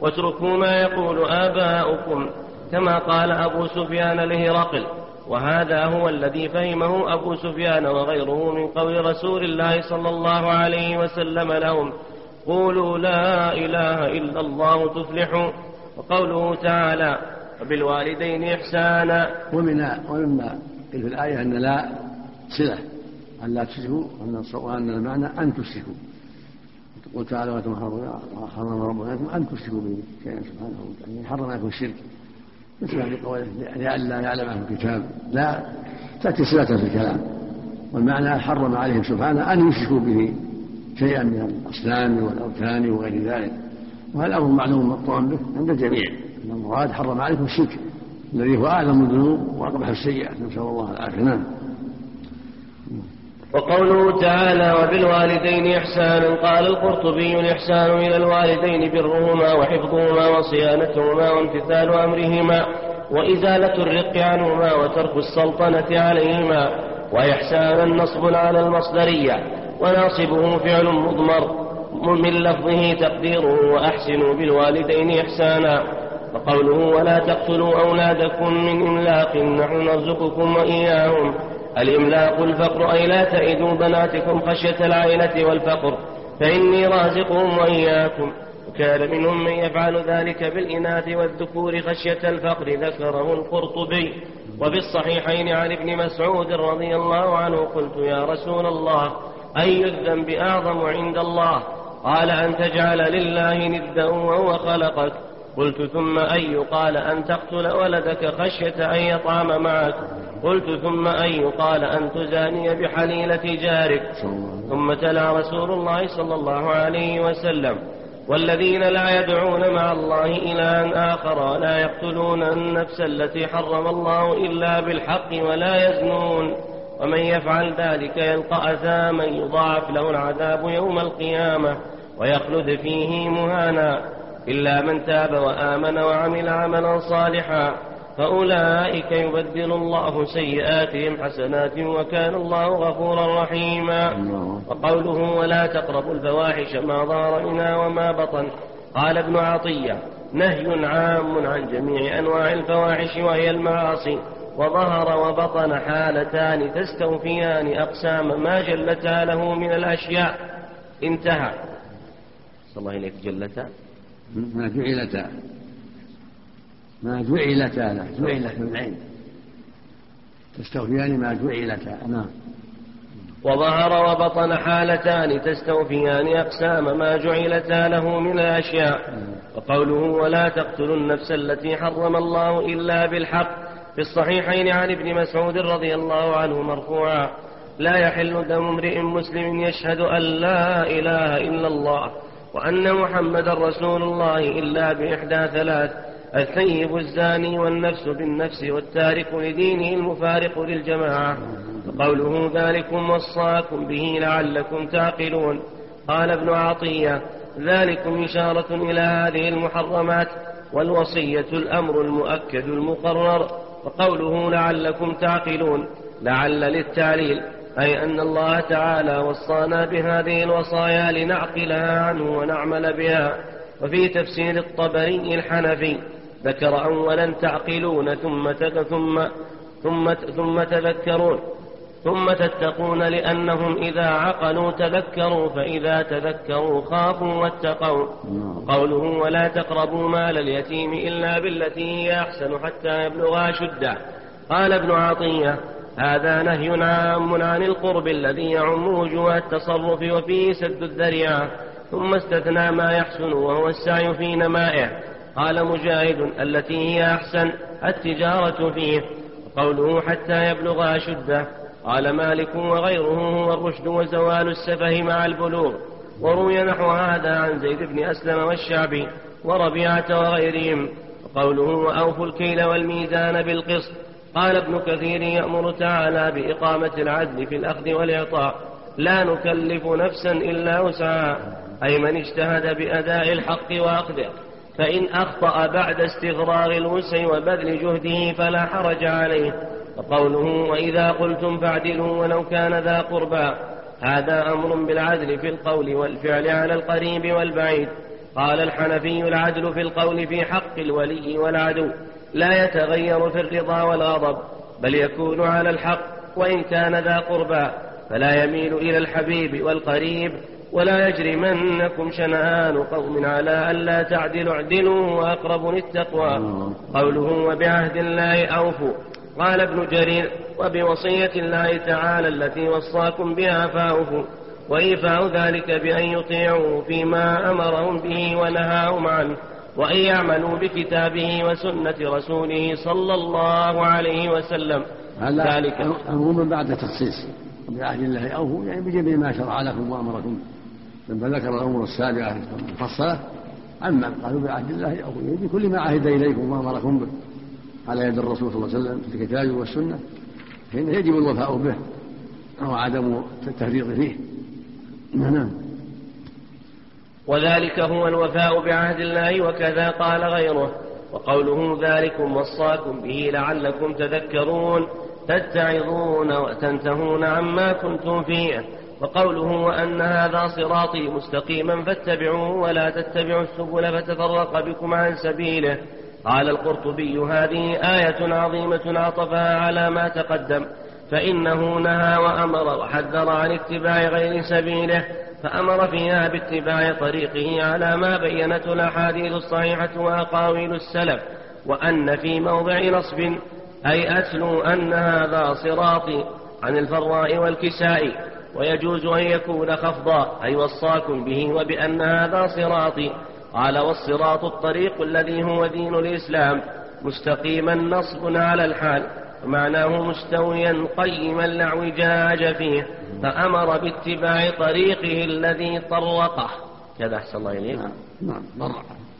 [SPEAKER 1] واتركوا ما يقول آباؤكم كما قال أبو سفيان لهرقل وهذا هو الذي فهمه أبو سفيان وغيره من قول رسول الله صلى الله عليه وسلم لهم. قولوا لا إله إلا الله تفلحوا. وقوله تعالى وبالوالدين إحسانا.
[SPEAKER 2] ومن ومما في الآية أن لا صلة أن لا تشركوا وأن المعنى أن تشركوا قل تعالى وأنتم حرم ربنا لكم أن تشركوا به شيئا سبحانه وتعالى يعني حرم لكم الشرك. مثل هذه قوله لئلا يعلم أهل الكتاب. لا تأتي صلة في الكلام. والمعنى حرم عليهم سبحانه أن يشركوا به شيئا من الأصنام والأوثان وغير ذلك. وهذا أمر معلوم مقطوع به عند الجميع. أن المراد حرم عليكم الشرك الذي هو أعظم الذنوب وأقبح السيئات. نسأل الله العافية. نعم.
[SPEAKER 1] وقوله تعالى وبالوالدين إحسانا قال القرطبي الإحسان إلى الوالدين برهما وحفظهما وصيانتهما وامتثال أمرهما وإزالة الرق عنهما وترك السلطنة عليهما وإحسانا نصب على المصدرية وناصبه فعل مضمر من لفظه تقديره وأحسنوا بالوالدين إحسانا. وقوله ولا تقتلوا أولادكم من إملاق نحن نرزقكم وإياهم. الإملاق الفقر أي لا تئدوا بناتكم خشية العيلة والفقر فإني رازقهم وإياكم. وكان منهم من يفعل ذلك بالإناث والذكور خشية الفقر ذكره القرطبي. وفي الصحيحين عن ابن مسعود رضي الله عنه قلت يا رسول الله أي الذنب أعظم عند الله؟ قال أن تجعل لله ندا وهو خلقك. قلت ثم أي قال أن تقتل ولدك خشية أن يطعم معك. قلت ثم أي قال أن تزاني بحليلة جارك. ثم تلا رسول الله صلى الله عليه وسلم. والذين لا يدعون مع الله إلها آخر لا يقتلون النفس التي حرم الله إلا بالحق ولا يزنون. ومن يفعل ذلك يلقى أثاما يضاعف له العذاب يوم القيامة ويخلد فيه مهانا. إلا من تاب وآمن وعمل عملا صالحا فأولئك يبدل الله سيئاتهم حسنات وكان الله غفورا رحيما. وقوله ولا تقربوا الفواحش ما ظهر منها وما بطن. قال ابن عطية نهي عام عن جميع أنواع الفواحش وهي المعاصي. وظهر وبطن حالتان تستوفيان أقسام ما جلتا له من الأشياء. انتهى. صلى الله إليك جلتا؟
[SPEAKER 2] ما جعلتا. ما جعلتا لا جعلت العين. تستوفيان ما جعلتا نعم.
[SPEAKER 1] وظهر وبطن حالتان تستوفيان أقسام ما جعلتا له من الأشياء. وقوله ولا تقتلوا النفس التي حرم الله إلا بالحق في الصحيحين عن ابن مسعود رضي الله عنه مرفوعا لا يحل دم امرئ مسلم يشهد أن لا إله إلا الله. وأن محمدا رسول الله إلا بإحدى ثلاث الثيب الزاني والنفس بالنفس والتارك لدينه المفارق للجماعة. وقوله ذلكم وصاكم به لعلكم تعقلون. قال ابن عطية ذلكم إشارة إلى هذه المحرمات والوصية الأمر المؤكد المقرر. وقوله لعلكم تعقلون لعل للتعليل. أي أن الله تعالى وصانا بهذه الوصايا لنعقلها عنه ونعمل بها. وفي تفسير الطبري الحنفي ذكر أولا تعقلون ثم ثم ثم ثم تذكرون. ثم تتقون لأنهم إذا عقلوا تذكروا فإذا تذكروا خافوا واتقوا. قوله ولا تقربوا مال اليتيم إلا بالتي هي أحسن حتى يبلغ أشده قال ابن عطية هذا نهي عام عن القرب الذي يعم وجوه التصرف وفيه سد الذريعة ثم استثنى ما يحسن وهو السعي في نمائه. قال مجاهد التي هي أحسن التجارة فيه. قوله حتى يبلغ أشده. قال مالك وغيره هو الرشد وزوال السفه مع البلوغ. وروي نحو هذا عن زيد بن أسلم والشعبي وربيعة وغيرهم. وقوله وأوفوا الكيل والميزان بالقسط. قال ابن كثير يأمر تعالى بإقامة العدل في الأخذ والإعطاء. لا نكلف نفسا إلا وسعها. أي من اجتهد بأداء الحق وأخذه فإن أخطأ بعد استغراغ الوسع وبذل جهده فلا حرج عليه. وقوله وإذا قلتم فاعدلوا ولو كان ذا قربى. هذا أمر بالعدل في القول والفعل على القريب والبعيد. قال الحنفي العدل في القول في حق الولي والعدو. لا يتغير في الرضا والغضب بل يكون على الحق وإن كان ذا قربى فلا يميل إلى الحبيب والقريب ولا يجرمنكم شنآن قوم على ألا تعدلوا اعدلوا وأقرب للتقوى. قوله وبعهد الله أوفوا. قال ابن جرير وبوصية الله تعالى التي وصاكم بها فأوفوا. وإيفاء ذلك بأن يطيعوا فيما أمرهم به ونهاهم عنه. وأن يعملوا بكتابه وسنة رسوله صلى الله عليه وسلم.
[SPEAKER 2] ذلك. عموما بعد تخصيص بعهد الله أوفوا يعني بجميع ما شرع لكم وأمركم. لما ذكر الأمور السابعة المفصلة عما قالوا بعهد الله أوفوا. يعني بكل ما عهد إليكم وأمركم به. على يد الرسول صلى الله عليه وسلم في الكتاب والسنة فإنه يجب الوفاء به. وعدم التفريط فيه. نعم.
[SPEAKER 1] وذلك هو الوفاء بعهد الله وكذا قال غيره. وقوله ذلكم وصاكم به لعلكم تذكرون تتعظون وتنتهون عما كنتم فيه. وقوله وأن هذا صراطي مستقيما فاتبعوه ولا تتبعوا السبل فتفرق بكم عن سبيله. قال القرطبي هذه آية عظيمة عطفها على ما تقدم فإنه نهى وأمر وحذر عن اتباع غير سبيله. فأمر فيها باتباع طريقه على ما بينته الأحاديث الصحيحة وأقاويل السلف وأن في موضع نصب أي أتلو أن هذا صراطي عن الفراء والكساء ويجوز أن يكون خفضا أي وصاكم به وبأن هذا صراطي. قال والصراط الطريق الذي هو دين الإسلام مستقيما نصب على الحال. ومعناه مستويا قيما لا اعوجاج فيه فأمر باتباع طريقه الذي طرقه. كذا أحسن الله إليك.
[SPEAKER 2] نعم نعم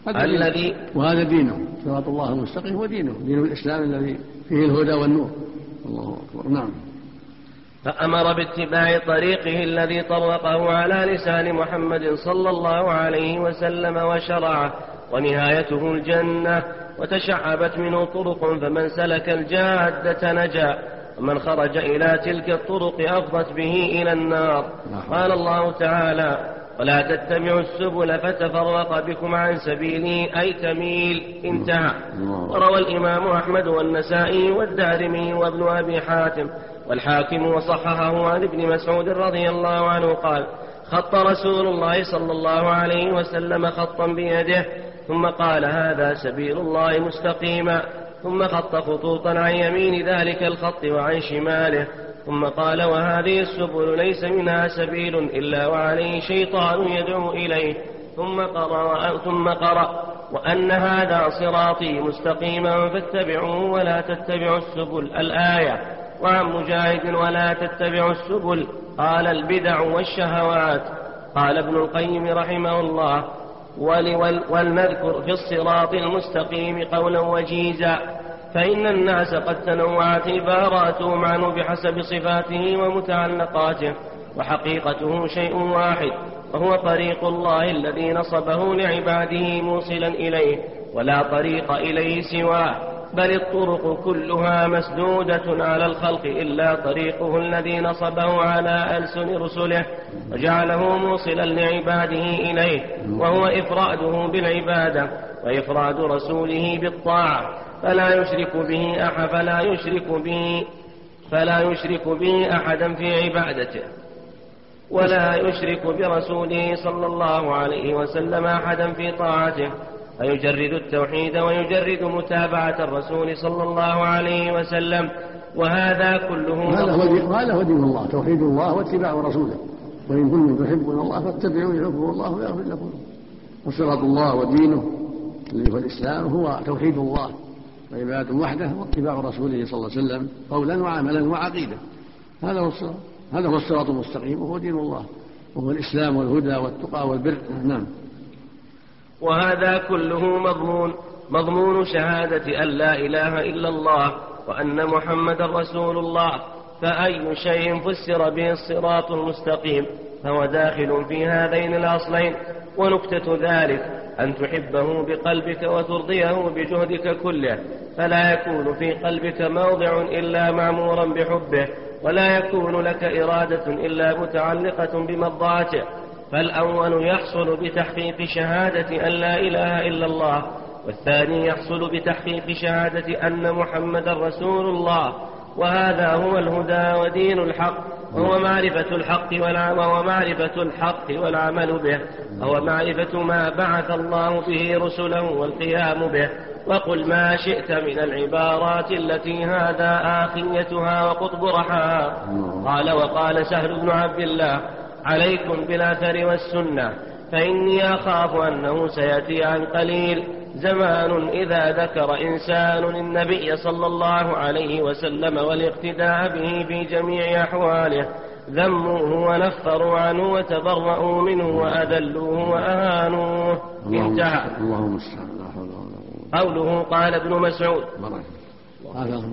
[SPEAKER 1] الذي
[SPEAKER 2] وهذا دينه. صراط الله المستقيم هو دينه. دين الإسلام الذي فيه الهدى والنور. الله أكبر. نعم.
[SPEAKER 1] فأمر باتباع طريقه الذي طرقه على لسان محمد صلى الله عليه وسلم وشرعه ونهايته الجنة. وتشعبت منه طرق فمن سلك الجادة نجا ومن خرج إلى تلك الطرق أفضت به إلى النار. قال الله تعالى ولا تتبعوا السبل فتفرق بكم عن سبيله أي تميل انتهى. وروى الإمام أحمد والنسائي والدارمي وابن أبي حاتم والحاكم وصححه عن ابن مسعود رضي الله عنه قال خط رسول الله صلى الله عليه وسلم خطا بيده ثم قال هذا سبيل الله مستقيما. ثم خط خطوطا عن يمين ذلك الخط وعن شماله. ثم قال وهذه السبل ليس منها سبيل إلا وعليه شيطان يدعو إليه. ثم قرأ, ثم قرأ وأن هذا صراطي مستقيما فاتبعوه ولا تتبعوا السبل. الآية وعن مجاهد ولا تتبعوا السبل. قال البدع والشهوات. قال ابن القيم رحمه الله ولنذكر في الصراط المستقيم قولا وجيزا. فإن الناس قد تنوعت عباراتهم عنه بحسب صفاته ومتعلقاته وحقيقته شيء واحد وهو طريق الله الذي نصبه لعباده موصلا إليه ولا طريق إليه سواه. بل الطرق كلها مسدودة على الخلق إلا طريقه الذي نصبه على ألسن رسله وجعله موصلا لعباده إليه وهو إفراده بالعبادة وإفراد رسوله بالطاعة. فلا يشرك به أحد فلا يشرك به فلا يشرك به أحدا في عبادته. ولا يشرك برسوله صلى الله عليه وسلم أحدا في طاعته. فيجرد التوحيد ويجرد متابعة الرسول صلى الله عليه وسلم. وهذا كله
[SPEAKER 2] هذا هو وهذا هو دين الله توحيد الله واتباع رسوله. وإن كنتم تحبون الله فاتبعوا يحبكم الله ويغفر لكم. وصراط الله ودينه الذي هو الإسلام هو توحيد الله وعبادة وحده واتباع رسوله صلى الله عليه وسلم قولا وعملا وعقيدة. هذا هو الصراط هذا هو الصراط المستقيم وهو دين الله. وهو الإسلام والهدى والتقى والبر. نعم.
[SPEAKER 1] وهذا كله مضمون مضمون شهادة أن لا إله إلا الله وأن محمد رسول الله فأي شيء فسر به الصراط المستقيم فهو داخل في هذين الأصلين ونكتة ذلك أن تحبه بقلبك وترضيه بجهدك كله فلا يكون في قلبك موضع إلا معمورا بحبه ولا يكون لك إرادة إلا متعلقة بمرضاته فالأول يحصل بتحقيق شهادة أن لا إله إلا الله والثاني يحصل بتحقيق شهادة أن محمدا رسول الله. وهذا هو الهدى ودين الحق وهو معرفة الحق وهو الحق والعمل به. وهو معرفة ما بعث الله به رسله والقيام به. وقل ما شئت من العبارات التي هذا آخيتها وقطب رحاها قال وقال سهل بن عبد الله عليكم بالأثر والسنة فإني أخاف أنه سيأتي عن قليل. زمان إذا ذكر إنسان النبي صلى الله عليه وسلم والاقتداء به في جميع أحواله ذموه ونفروا عنه وتبرؤوا منه وأذلوه وأهانوه. انتهى.
[SPEAKER 3] اللهم
[SPEAKER 1] قوله قال ابن مسعود.
[SPEAKER 3] بارك الله